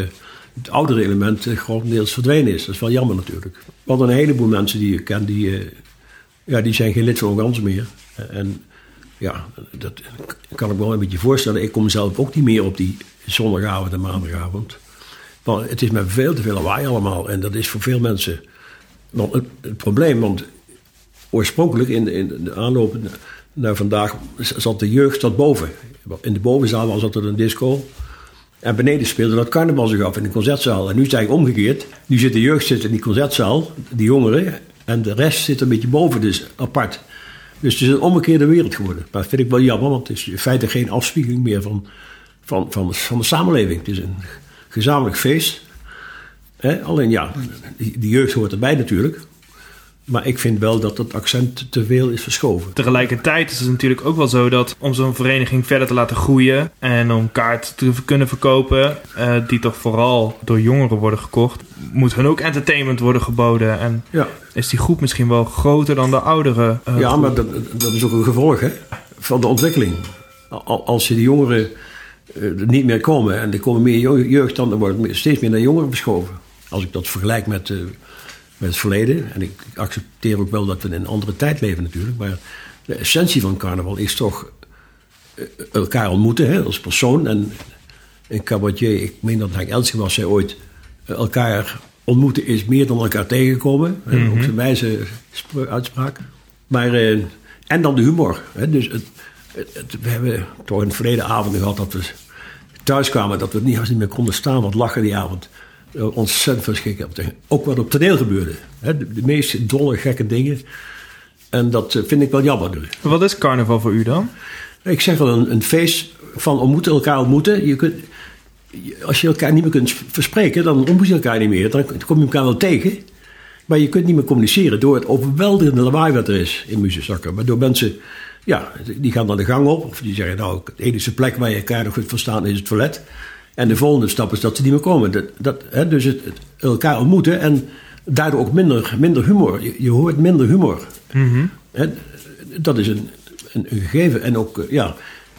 het oudere element eh, grotendeels verdwenen is. Dat is wel jammer natuurlijk. We hadden een heleboel mensen die je kent, die, ja, die zijn geen lid van Organs meer. En ja, dat kan ik wel een beetje voorstellen. Ik kom zelf ook niet meer op die zondagavond en maandagavond. Want het is met veel te veel lawaai allemaal. En dat is voor veel mensen het, probleem. Want oorspronkelijk in, de- in aanloop naar vandaag zat de jeugd zat boven. In de bovenzaal was altijd een disco. En beneden speelde dat carnaval zich af in de concertzaal. En nu is het omgekeerd. Nu zit de jeugd zit in die concertzaal, die jongeren. En de rest zit een beetje boven, dus apart. Dus het is een omgekeerde wereld geworden. Dat vind ik wel jammer, want het is in feite geen afspiegeling meer van, van, van, van de samenleving. Het is een gezamenlijk feest. Alleen ja, die jeugd hoort erbij natuurlijk. Maar ik vind wel dat het accent te veel is verschoven. Tegelijkertijd is het natuurlijk ook wel zo dat om zo'n vereniging verder te laten groeien en om kaart te kunnen verkopen, eh, die toch vooral door jongeren worden gekocht, moet hun ook entertainment worden geboden. En Ja. is die groep misschien wel groter dan de oudere eh, ja, groep. maar dat, dat is ook een gevolg hè, van de ontwikkeling. Al- Als je de jongeren er niet meer komen en er komen meer jeugd, dan wordt het steeds meer naar jongeren verschoven. Als ik dat vergelijk met, met het verleden. En ik accepteer ook wel dat we in een andere tijd leven natuurlijk. Maar de essentie van carnaval is toch eh, elkaar ontmoeten hè, als persoon. En een cabaretier, ik meen dat Henk Elske was, zei ooit... eh, elkaar ontmoeten is meer dan elkaar tegenkomen. Hè, Ook zijn wijze spra- uitspraak. Maar, eh, en dan de humor. Hè, dus het, we hebben toch in het verleden avonden gehad dat we thuis kwamen... dat we niet, niet meer konden staan, wat lachen die avond. Eh, ontzettend verschrikken. Ook wat op toneel gebeurde. Hè, de, de meest dolle, gekke dingen. En dat eh, vind ik wel jammer. dus. Wat is carnaval voor u dan? Ik zeg wel een, een feest van ontmoeten, elkaar ontmoeten. Je kunt, als je elkaar niet meer kunt verspreken, dan ontmoet je elkaar niet meer. Dan kom je elkaar wel tegen. Maar je kunt niet meer communiceren door het overweldigende lawaai wat er is in Muzezakken. Waardoor mensen, ja, die gaan dan de gang op. Of die zeggen, nou, de enige plek waar je elkaar nog goed verstaan is het toilet. En de volgende stap is dat ze niet meer komen. Dat, dat, hè, dus het, het elkaar ontmoeten en daardoor ook minder, minder humor. Je, je hoort minder humor. Hè, dat is een, een, een gegeven. En ook, eh, ja,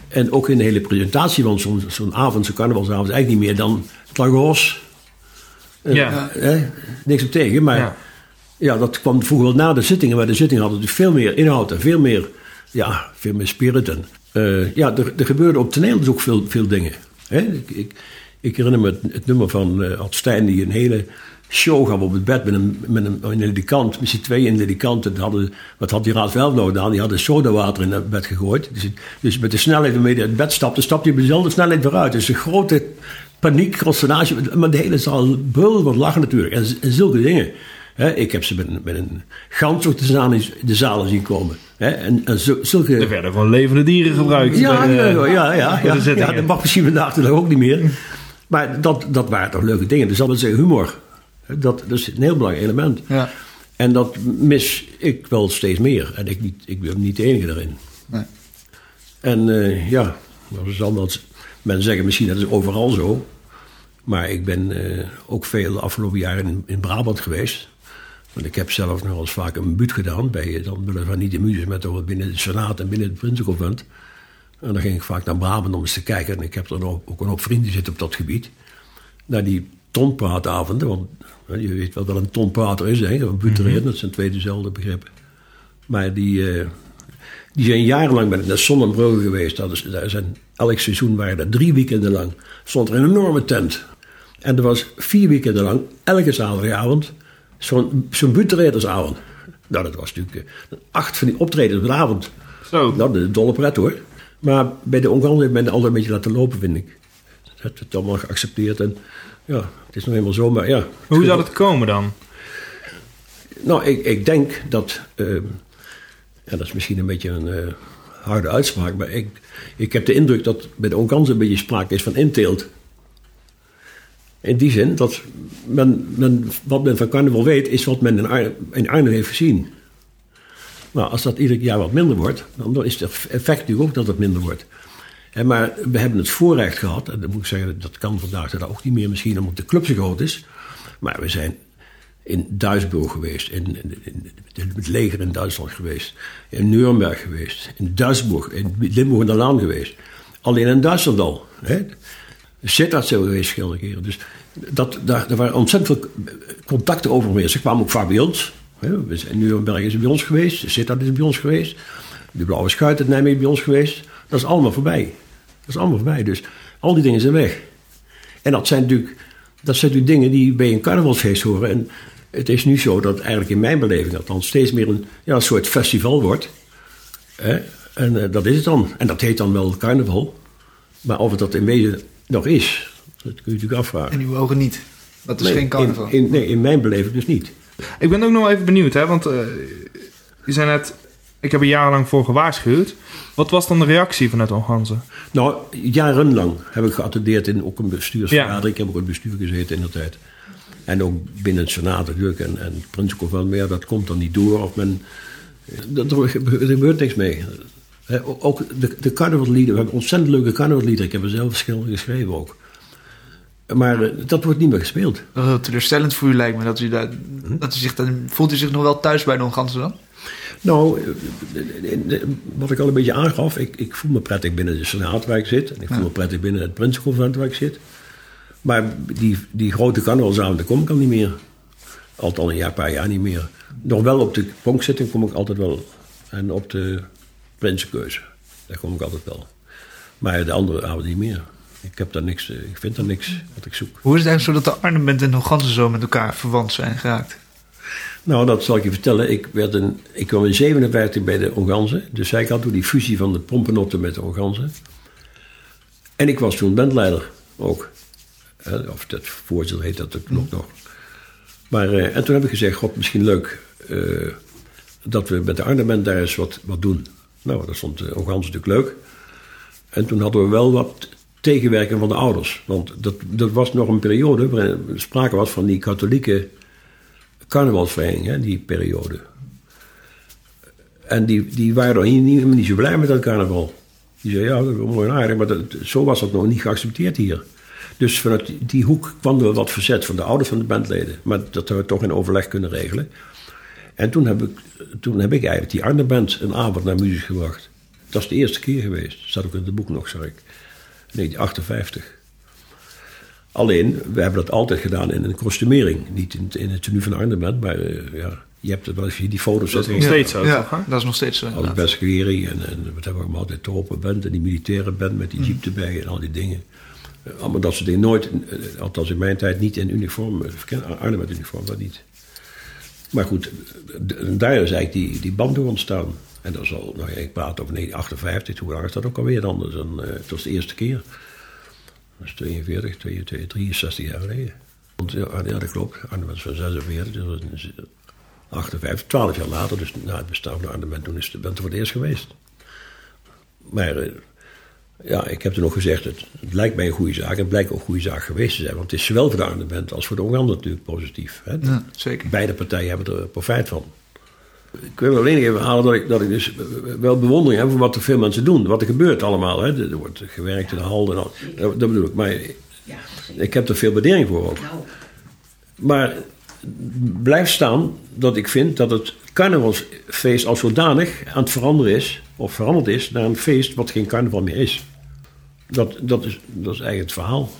en ook in de hele presentatie van zo'n avond, zo'n carnavalsavond, is eigenlijk niet meer dan het Lagos. Eh, Ja. hè, niks op tegen, maar Ja. ja. dat kwam vroeger wel na de zittingen. Maar de zittingen hadden dus veel meer inhoud en veel meer, ja, veel meer spirit. En, eh, ja, er, er gebeurde op toneel dus ook veel, veel dingen. Ik, ik, herinner me het, nummer van eh Ad Stijn die een hele show gaf op het bed met een, met een, een ledikant, misschien twee in ledikanten. Hadden, wat had die Raad wel nodig gedaan? Die hadden sodawater in het bed gegooid. Dus, dus met de snelheid waarmee hij het bed stapte, stapte hij op dezelfde snelheid weer uit. Dus een grote paniek, consternatie. Maar de hele zaal brulde van lachen natuurlijk. En zulke dingen. Hè, ik heb ze met een, met een gans ook de zalen zien komen. Hè, en, zulke... Er werden gewoon levende dieren gebruikt. Ja, bij de- ja, ja, ja, de dat mag misschien vandaag de dag ook niet meer. Maar dat, dat waren toch leuke dingen. Dus dat is humor. Dat, dat is een heel belangrijk element. Ja. En dat mis ik wel steeds meer. En ik, niet, ik ben niet de enige daarin. Nee. En eh, ja, dat is anders. Men zeggen misschien dat is overal zo. Maar ik ben eh, ook veel de afgelopen jaren in, in Brabant geweest. Want ik heb zelf nog wel eens vaak een buurt gedaan. Bij, dan weliswaar niet de muziek, maar toch wel binnen de Senaat en binnen het Prinsenconvent. En dan ging ik vaak naar Brabant om eens te kijken. En ik heb er ook een hoop vrienden zitten op dat gebied. naar die tonpraatavonden. Want je weet wel wat een tonprater is, hè? Een butereren, dat zijn twee dezelfde begrippen. Maar die, eh, die zijn jarenlang bij de Sonnenbrugge geweest. Dat is, daar zijn, elk seizoen waren er drie weekenden lang. Stond er een enorme tent. En er was vier weekenden lang, elke zaterdagavond, zo'n zo'n buteretersavond. Nou, dat was natuurlijk eh, acht van die optredens per avond. Zo. Nou, de dolle pret hoor. Maar bij de Ongarn heeft men altijd een beetje laten lopen, vind ik. Dat heeft het allemaal geaccepteerd. En ja, het is nog helemaal zo, maar ja. Hoe zal het komen dan? Nou, ik, ik denk dat. eh, ja, dat is misschien een beetje een eh, harde uitspraak, maar ik, ik heb de indruk dat bij de Onkans een beetje sprake is van inteelt. In die zin dat men, men, wat men van carnaval weet, is wat men in, Ar in Arnhem heeft gezien. Nou, als dat ieder jaar wat minder wordt, dan is het effect natuurlijk ook dat het minder wordt. Maar we hebben het voorrecht gehad, en dat moet ik zeggen, dat kan vandaag dag ook niet meer misschien omdat de club zo groot is. Maar we zijn in Duisburg geweest, in- in het leger in Duitsland geweest, in Nuremberg geweest, in Duisburg, in Limburg en de Laan geweest. Alleen in Duitsland al. Hè. Sittard zijn we geweest schilderen keren. Dus dat, daar, daar waren ontzettend veel contacten over geweest. Ze kwamen ook vaak bij ons. We zijn- Nuremberg is bij ons geweest, Sittard is bij ons geweest, de Blauwe Schuit uit Nijmegen bij ons geweest. Dat is allemaal voorbij. Dat is allemaal voorbij. Dus al die dingen zijn weg. En dat zijn natuurlijk, dat zijn natuurlijk dingen die bij een carnavalsfeest horen. En het is nu zo dat eigenlijk in mijn beleving althans steeds meer een, ja, een soort festival wordt. En eh, dat is het dan. En dat heet dan wel carnaval. Maar of het dat in wezen nog is, dat kun je natuurlijk afvragen. In uw ogen niet. Dat is Nee, geen carnaval. In, in- nee, in mijn beleving dus niet. Ik ben ook nog even benieuwd, hè, want eh, je zei net, ik heb er jarenlang voor gewaarschuwd. Wat was dan de reactie vanuit Onganzen? Nou, jarenlang heb ik geattendeerd in ook een bestuursvergadering. Ik heb ook in het bestuur gezeten in de tijd. En ook binnen het Senaat natuurlijk. En, en het van, maar ja, dat komt dan niet door. Of men, dat, er gebeurt- er gebeurt niks mee. Hè, ook de, de carnavalsliederen, we hebben ontzettend leuke carnavalsliederen. Ik heb er zelf verschillende geschreven ook. Maar eh, dat wordt niet meer gespeeld. Dat is heel teleurstellend voor u lijkt me. Dat u daar, Hm? dat u zich dan, voelt u zich nog wel thuis bij de Ongansen dan? Nou, eh, eh, eh, wat ik al een beetje aangaf, ik, ik voel me prettig binnen de Senaat waar ik zit. En ik voel Ja. me prettig binnen het Prinsenconvent waar ik zit. Maar die, die grote carnavalsavond, daar kom ik al niet meer. Althans een jaar, paar jaar niet meer. Nog wel op de pronkzitting kom ik altijd wel. En op de Prinsenkeuze, daar kom ik altijd wel. Maar de andere avond niet meer. Ik, heb daar niks, eh, ik vind daar niks wat ik zoek. Hoe is het eigenlijk zo dat de Arnhem en de Ongansen zo met elkaar verwant zijn geraakt? Nou, dat zal ik je vertellen. Ik, werd een, ik kwam in 57 bij de Onganzen. Dus zij had toen die fusie van de Pompenotte met de Onganzen. En ik was toen bandleider ook. Of dat voorzitter heet dat ook nog. Maar, eh, en toen heb ik gezegd, god, misschien leuk eh, dat we met de Arnhem daar eens wat, wat doen. Nou, dat vond de Onganzen natuurlijk leuk. En toen hadden we wel wat tegenwerking van de ouders. Want dat, was nog een periode waarin sprake was van die katholieke carnavalsvereniging, hè, die periode. En die, die waren er niet, niet, zo blij met dat carnaval. Die zeiden, ja, dat is mooi en aardig, maar dat, zo was dat nog niet geaccepteerd hier. Dus vanuit die, hoek kwam er wat verzet van de ouders van de bandleden. Maar dat hebben we toch in overleg kunnen regelen. En toen heb ik, toen heb ik eigenlijk die Arnhem Band een avond naar muziek gebracht. Dat is de eerste keer geweest. Dat staat ook in het boek nog, zag ik. 1958. Alleen, we hebben dat altijd gedaan in een kostumering. Niet in, in het tenue van Arnhem Band, maar eh, ja, je hebt het wel eens die foto's Dat is nog steeds zo, Ja, dat is nog steeds zo. Als. Beskeri en, en wat hebben we allemaal altijd de open band en die militaire band met die jeep erbij en al die dingen. Eh, Allemaal dat soort dingen. Nooit, eh, althans in mijn tijd, niet in uniform. Arnhem met uniform, dat niet. Maar goed, daar is eigenlijk die, die band door ontstaan. En dat is al, nou ja, ik praat over 1958, hoe lang is dat ook alweer dan? Dan, eh, het was de eerste keer. Dat is 42, 22, 63 jaar geleden. Ja, ja, dat klopt. Arnhem was van 46, dus dat was 58, 12 jaar later, dus na het bestaan van Arnhem, toen is de band voor het eerst geweest. Maar eh, ja, ik heb er nog gezegd, het, het lijkt mij een goede zaak. En het blijkt ook een goede zaak geweest te zijn. Want het is zowel voor de band als voor de Ongander natuurlijk positief. Hè? Ja, zeker. Beide partijen hebben er profijt van. Ik wil alleen even halen dat ik, dat ik dus wel bewondering heb voor wat er veel mensen doen. Wat er gebeurt allemaal. Hè. Er wordt gewerkt in de hal en al. Dat, dat bedoel ik. Maar ik heb er veel waardering voor ook. Maar blijft staan dat ik vind dat het carnavalsfeest als zodanig aan het veranderen is, of veranderd is, naar een feest wat geen carnaval meer is. Dat, dat, is, dat is eigenlijk het verhaal.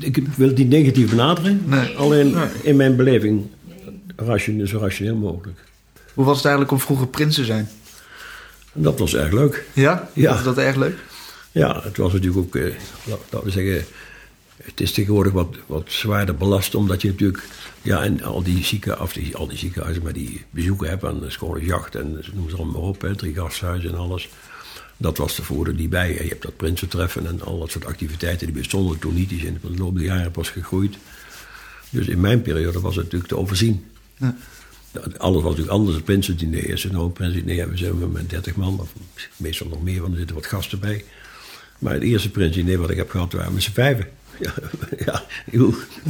Ik wil het niet negatief benaderen. Nee. Alleen in mijn beleving ration, zo rationeel mogelijk. Hoe was het eigenlijk om vroeger prins te zijn? Dat was erg leuk. Ja? Ja. Was dat erg leuk? Ja, het was natuurlijk ook, eh, la- laten we zeggen, het is tegenwoordig wat, wat zwaarder belast, omdat je natuurlijk, ja, en al die zieken, of die, al die ziekenhuizen, maar die bezoeken hebt aan de schone jacht en noem ze allemaal op, hè, drie gasthuizen en alles. Dat was tevoren niet bij. Je hebt dat Prinsentreffen en al dat soort activiteiten, die bestonden toen niet. Die zijn in de loop der jaren pas gegroeid. Dus in mijn periode was het natuurlijk te overzien. Ja. Alles was natuurlijk anders. Het Prinsendiner is nou een Prinsendiner hebben we zijn we met 30 man, of meestal nog meer, want er zitten wat gasten bij. Maar het eerste Prinsendiner wat ik heb gehad, waren we met z'n vijven. Ja,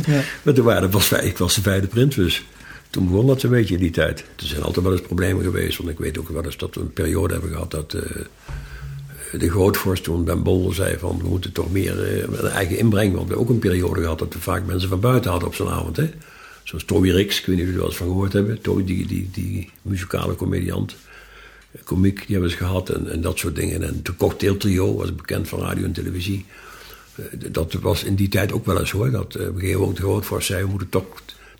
ja, maar toen waren, was, vijf- ik was de vijfde prins, dus toen begon dat zo'n beetje in die tijd. Er zijn altijd wel eens problemen geweest, want ik weet ook wel eens dat we een periode hebben gehad dat eh, de grootvorst toen Ben Bolder zei van we moeten toch meer een eigen inbreng. Want we ook een periode gehad dat we vaak mensen van buiten hadden op zo'n avond. Hè? Zoals Toby Rix, ik weet niet of jullie er wel eens van gehoord hebben. Toby, die, die, die muzikale comediant, eh, komiek, die hebben ze gehad en, en dat soort dingen. En de cocktailtrio was bekend van radio en televisie. Eh, dat was in die tijd ook wel eens hoor. Dat op een gegeven moment de grootvorst zei we moeten toch,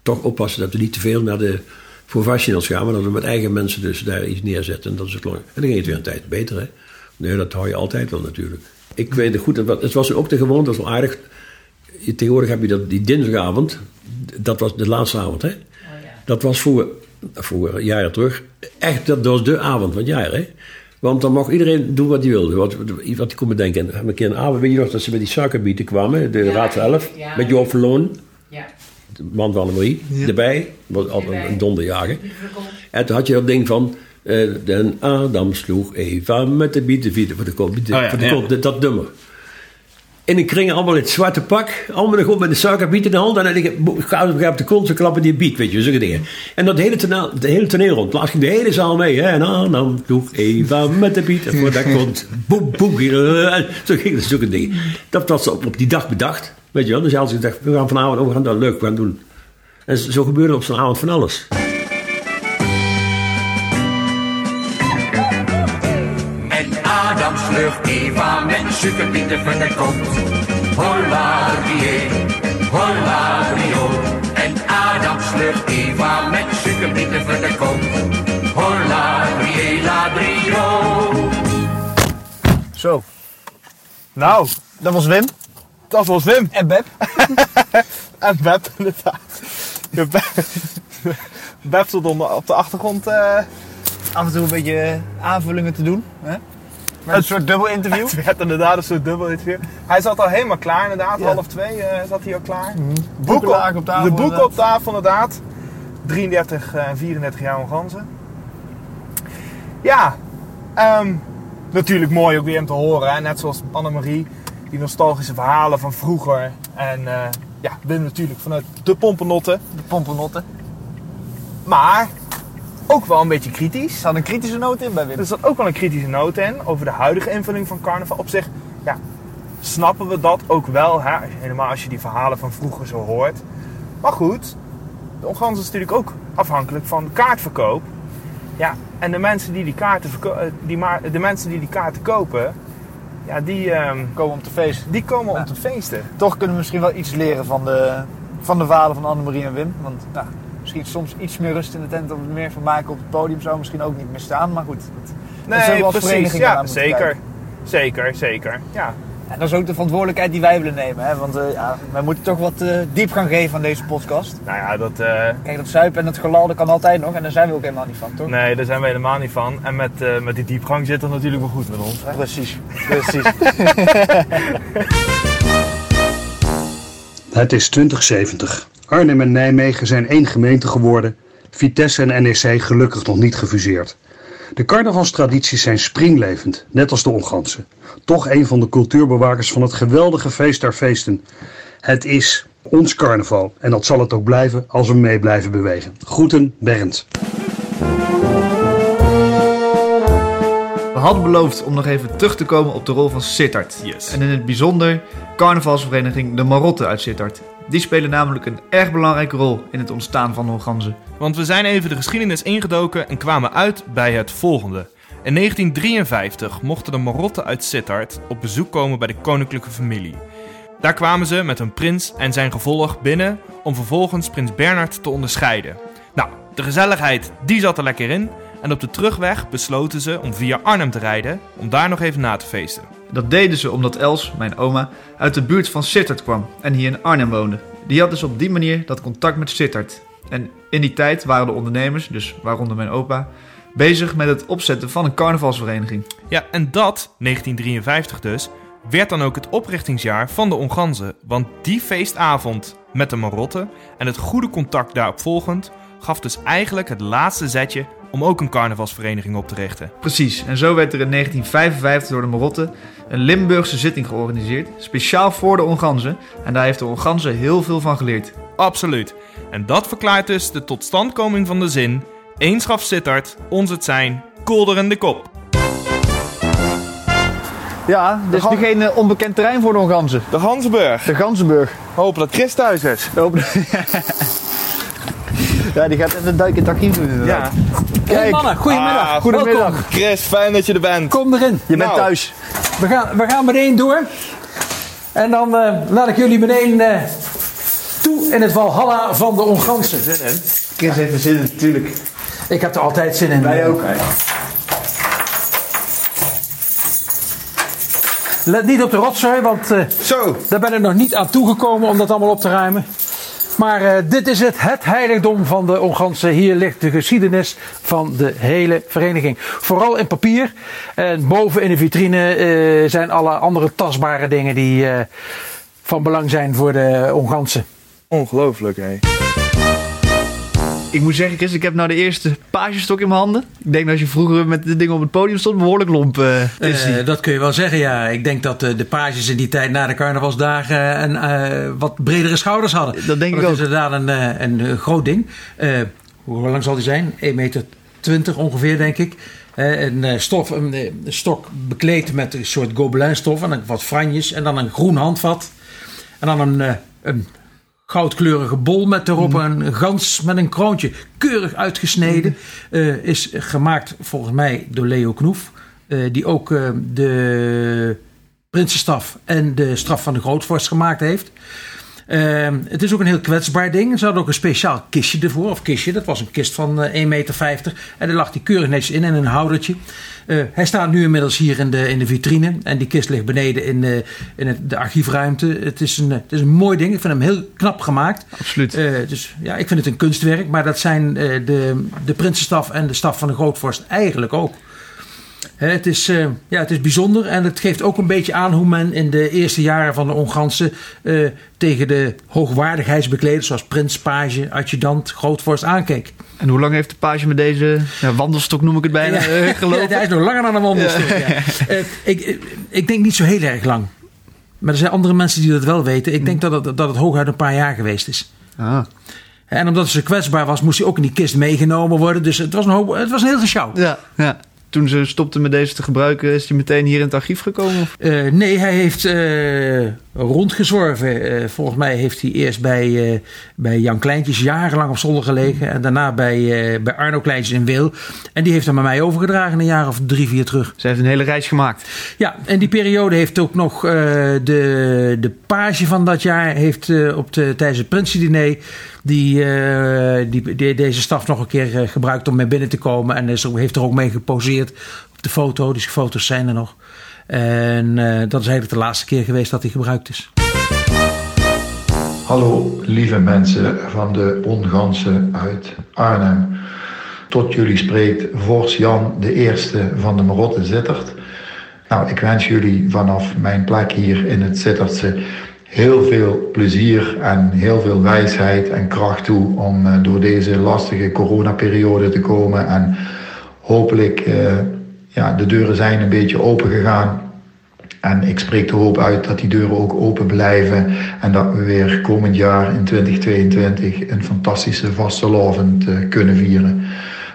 toch oppassen dat we niet te veel naar de professionals gaan. Maar dat we met eigen mensen dus daar iets neerzetten. En dat is het. En dan ging het weer een tijd beter hè. Nee, dat hou je altijd wel natuurlijk. Ik weet het goed, het was- het was ook de gewoonte, dat is wel aardig. Je- Tegenwoordig heb je dat, die dinsdagavond, dat was de laatste avond, hè? Dat was voor, voor jaren terug, echt, dat was de avond van het jaar, hè? Want dan mocht iedereen doen wat hij wilde, wat, wat hij kon bedenken. En we hebben een keer een avond, weet je nog, dat ze met die suikerbieten kwamen, de Raad van Elf, ja. met Joop Verloon, Ja. de man van Annemarie, erbij. was altijd een donderjager. En toen had je dat ding van. Eh den Adam sloeg Eva met de bietenvieten voor de kop. bieten- Oh ja, voor de kop dat, dat nummer. En ik kring allemaal in het zwarte pak. Allemaal nog op met de suikerbiet in de hand. En dan ik ga ik op de kont, ze klappen die biet, weet je, zulke dingen. En dat hele toneel, de hele toneel rond. Laatst ging de hele zaal mee. Hè? En Adam sloeg Eva met de biet voor de kont. Boem, boem. eh, Zo ging het, zulke dingen. Dat was op, op die dag bedacht. Weet je wel. Dus als ik dacht, we gaan vanavond, oh, we gaan dat leuk gaan doen. En zo gebeurde op zo'n avond van alles. Adam sloeg Eva met suikerbieten van de kont. Holla die, holla rio. En Adam sloeg Eva met suikerbieten van de kont. Holla die, la brio. Zo. Nou, Dat was Wim. dat was Wim. En Beb. En Beb, inderdaad. De Beb, Beb stond onder- op de achtergrond. eh, Af en toe een beetje aanvullingen te doen. Hè? Met een soort dubbel interview. Het werd inderdaad een soort dubbel interview. Hij zat al helemaal klaar inderdaad. Ja. Half twee eh, zat hij al klaar. Boeken lagen op tafel, De boeken op tafel inderdaad. 33 en 34 jaar onganzen. Ja, ehm, natuurlijk mooi ook weer hem te horen. Hè? Net zoals Annemarie. Die nostalgische verhalen van vroeger. En eh, ja, Wim natuurlijk vanuit de pompennotten. De pompernotten. Maar ook wel een beetje kritisch. Er zat een kritische noot in bij Wim. Er zat ook wel een kritische noot in over de huidige invulling van carnaval. Op zich ja, snappen we dat ook wel, hè? helemaal als je die verhalen van vroeger zo hoort. Maar goed, de Ongansen is natuurlijk ook afhankelijk van kaartverkoop. Ja, en de mensen die die kaarten, eh, die de mensen die die kaarten kopen, ja, die, ehm, Komen om te feesten. die komen om te feesten. Toch kunnen we misschien wel iets leren van de, van de verhalen van Annemarie en Wim. Want nou, misschien soms iets meer rust in de tent of meer van maken op het podium zou misschien ook niet misstaan. Maar goed, dat, dat Nee, als precies. Ja, zeker. kijken. Zeker, zeker. Ja. En dat is ook de verantwoordelijkheid die wij willen nemen. Hè? Want eh, ja, wij moeten toch wat eh, diepgang geven aan deze podcast. Nou ja, dat, eh, Kijk, dat zuipen en het gelal dat kan altijd nog. En daar zijn we ook helemaal niet van, toch? nee, daar zijn we helemaal niet van. En met, met die diepgang zit het natuurlijk wel goed met ons. hè. Precies, precies. Het is 2070. Arnhem en Nijmegen zijn één gemeente geworden. Vitesse en NEC gelukkig nog niet gefuseerd. De carnavalstradities zijn springlevend, net als de ongansen. Toch een van de cultuurbewakers van het geweldige feest der feesten. Het is ons carnaval en dat zal het ook blijven als we mee blijven bewegen. Groeten, Bernd. Hadden beloofd om nog even terug te komen op de rol van Sittard. Yes. En in het bijzonder carnavalsvereniging De Marotte uit Sittard. Die spelen namelijk een erg belangrijke rol in het ontstaan van Onganzen. Want we zijn even de geschiedenis ingedoken en kwamen uit bij het volgende. In 1953 mochten de Marotten uit Sittard op bezoek komen bij de koninklijke familie. Daar kwamen ze met hun prins en zijn gevolg binnen om vervolgens prins Bernhard te onderscheiden. Nou, de gezelligheid die zat er lekker in en op de terugweg besloten ze om via Arnhem te rijden om daar nog even na te feesten. Dat deden ze omdat Els, mijn oma, uit de buurt van Sittard kwam en hier in Arnhem woonde. Die had dus op die manier dat contact met Sittard. En in die tijd waren de ondernemers, dus waaronder mijn opa, bezig met het opzetten van een carnavalsvereniging. Ja, en dat, 1953 dus, werd dan ook het oprichtingsjaar van de Onganzen. Want die feestavond met de Marotten en het goede contact daarop volgend gaf dus eigenlijk het laatste zetje om ook een carnavalsvereniging op te richten. Precies, en zo werd er in 1955 door de Marotten een Limburgse zitting georganiseerd, speciaal voor de Onganzen. En daar heeft de Onganzen heel veel van geleerd. Absoluut. En dat verklaart dus de totstandkoming van de zin: Eenschap Sittard, ons het zijn, kolder in de kop. Ja, dit is nu geen eh, onbekend terrein voor de Onganzen. De Ganzenburg. De Ganzenburg. Hopen dat Chris thuis is. Ja, die gaat even duiken in het archief doen inderdaad. Ja. Hey mannen, goedemiddag. Ah, goedemiddag. Welkom. Chris, fijn dat je er bent. Kom erin. Je bent Nou. thuis. We gaan, we gaan meteen door. En dan eh, laat ik jullie meteen eh, toe in het Valhalla van de Ongansen. Chris heeft er zin in, natuurlijk. Ik heb er altijd zin in. Wij ook. Let niet op de rotzooi, want eh, Zo. daar ben ik nog niet aan toegekomen om dat allemaal op te ruimen. Maar eh, dit is het, het heiligdom van de Ongansen. Hier ligt de geschiedenis van de hele vereniging. Vooral in papier. En boven in de vitrine eh, zijn alle andere tastbare dingen die eh, van belang zijn voor de Ongansen. Ongelooflijk, hé. Ik moet zeggen, Chris, ik heb nou de eerste pagestok in mijn handen. Ik denk dat als je vroeger met de dingen op het podium stond, behoorlijk lomp eh. Eh, dat kun je wel zeggen, ja. Ik denk dat eh, de pages in die tijd na de carnavalsdagen een, wat bredere schouders hadden. Dat denk ik ook. Het is inderdaad een, een groot ding. Hoe lang zal die zijn? 1,20 meter ongeveer, denk ik. Een stof, een, stok bekleed met een soort gobelinstof en wat franjes. En dan een groen handvat. En dan een, een goudkleurige bol met erop een gans met een kroontje. Keurig uitgesneden. Eh, is gemaakt volgens mij door Leo Knoef. eh, die ook eh, de Prinsenstaf en de straf van de Grootvorst gemaakt heeft. Eh, het is ook een heel kwetsbaar ding. Ze hadden ook een speciaal kistje ervoor. Of kistje, dat was een kist van eh, 1,50 meter. En daar lag die keurig netjes in in een houdertje. Eh, hij staat nu inmiddels hier in de, in de vitrine. En die kist ligt beneden in, de, in het, de archiefruimte. Het is, een, eh, het is een mooi ding. Ik vind hem heel knap gemaakt. Absoluut. Eh, dus ja, ik vind het een kunstwerk. Maar dat zijn eh, de, de Prinsenstaf en de staf van de Grootvorst eigenlijk ook. Het, is, eh, ja, het is bijzonder en het geeft ook een beetje aan hoe men in de eerste jaren van de Ongansen eh, tegen de hoogwaardigheidsbekleders zoals prins, page, adjudant, grootvorst aankeek. En hoe lang heeft de page met deze ja, wandelstok, noem ik het bijna, Ja. eh, gelopen? Ja, hij is nog langer dan een wandelstok. Ja. Ik, ik- ik denk niet zo heel erg lang. Maar er zijn andere mensen die dat wel weten. Ik denk dat het, dat het hooguit een paar jaar geweest is. Ah. En omdat ze kwetsbaar was, moest hij ook in die kist meegenomen worden. Dus het was een, hoop, het was een heel gesjouw. Ja, ja. Toen ze stopten met deze te gebruiken, is hij meteen hier in het archief gekomen? Eh, nee, hij heeft eh, rondgezworven. Eh, volgens mij heeft hij eerst bij, bij Jan Kleintjes jarenlang op zolder gelegen. En daarna bij, bij Arno Kleintjes in Wil. En die heeft hem aan mij overgedragen een jaar of drie, vier terug. Ze heeft een hele reis gemaakt. Ja, en die periode heeft ook nog de, de page van dat jaar... heeft op de, tijdens het Prinsendiner... Die, eh, die, die- deze staf nog een keer eh, gebruikt om mee binnen te komen. En is, heeft er ook mee geposeerd op de foto. Dus die foto's zijn er nog. En eh, dat is eigenlijk de laatste keer geweest dat hij gebruikt is. Hallo lieve mensen van de Ongansen uit Arnhem. Tot jullie spreekt Vors Jan de eerste van de Marotte Zittert. Nou, ik wens jullie vanaf mijn plek hier in het Zittertse heel veel plezier en heel veel wijsheid en kracht toe om eh, door deze lastige coronaperiode te komen. En hopelijk, eh, ja, de deuren zijn een beetje open gegaan. En ik spreek de hoop uit dat die deuren ook open blijven en dat we weer komend jaar in 2022 een fantastische vastelavond eh, kunnen vieren.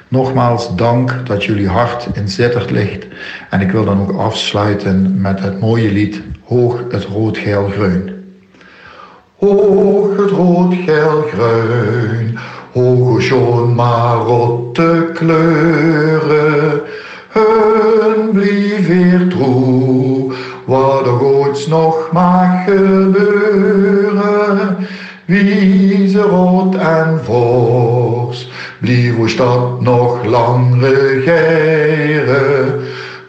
Nogmaals dank dat jullie hart in Zittert ligt en ik wil dan ook afsluiten met het mooie lied Hoog het rood geel groen. Hoog het rood geel groen, hoog schon marotte kleuren, hun blief weer trouw, wat er ooit nog mag gebeuren. Wie rood en fors, blief uw stad nog lang regeren.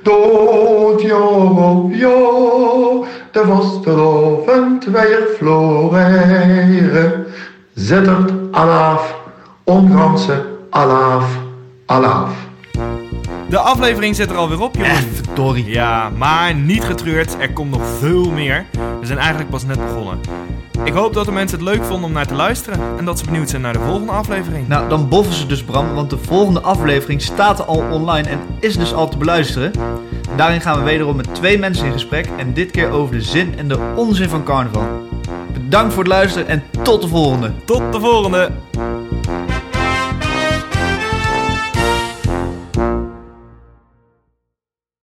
Dood jaar op de vastelovend weer floreren. Zittert alaaf, onganse alaaf, alaaf. De aflevering zit er alweer op, jongens. verdorie. Ja, maar niet getreurd. Er komt nog veel meer. We zijn eigenlijk pas net begonnen. Ik hoop dat de mensen het leuk vonden om naar te luisteren. En dat ze benieuwd zijn naar de volgende aflevering. Nou, dan boffen ze dus Bram, want de volgende aflevering staat al online en is dus al te beluisteren. Daarin gaan we wederom met twee mensen in gesprek en dit keer over de zin en de onzin van carnaval. Bedankt voor het luisteren en tot de volgende. Tot de volgende!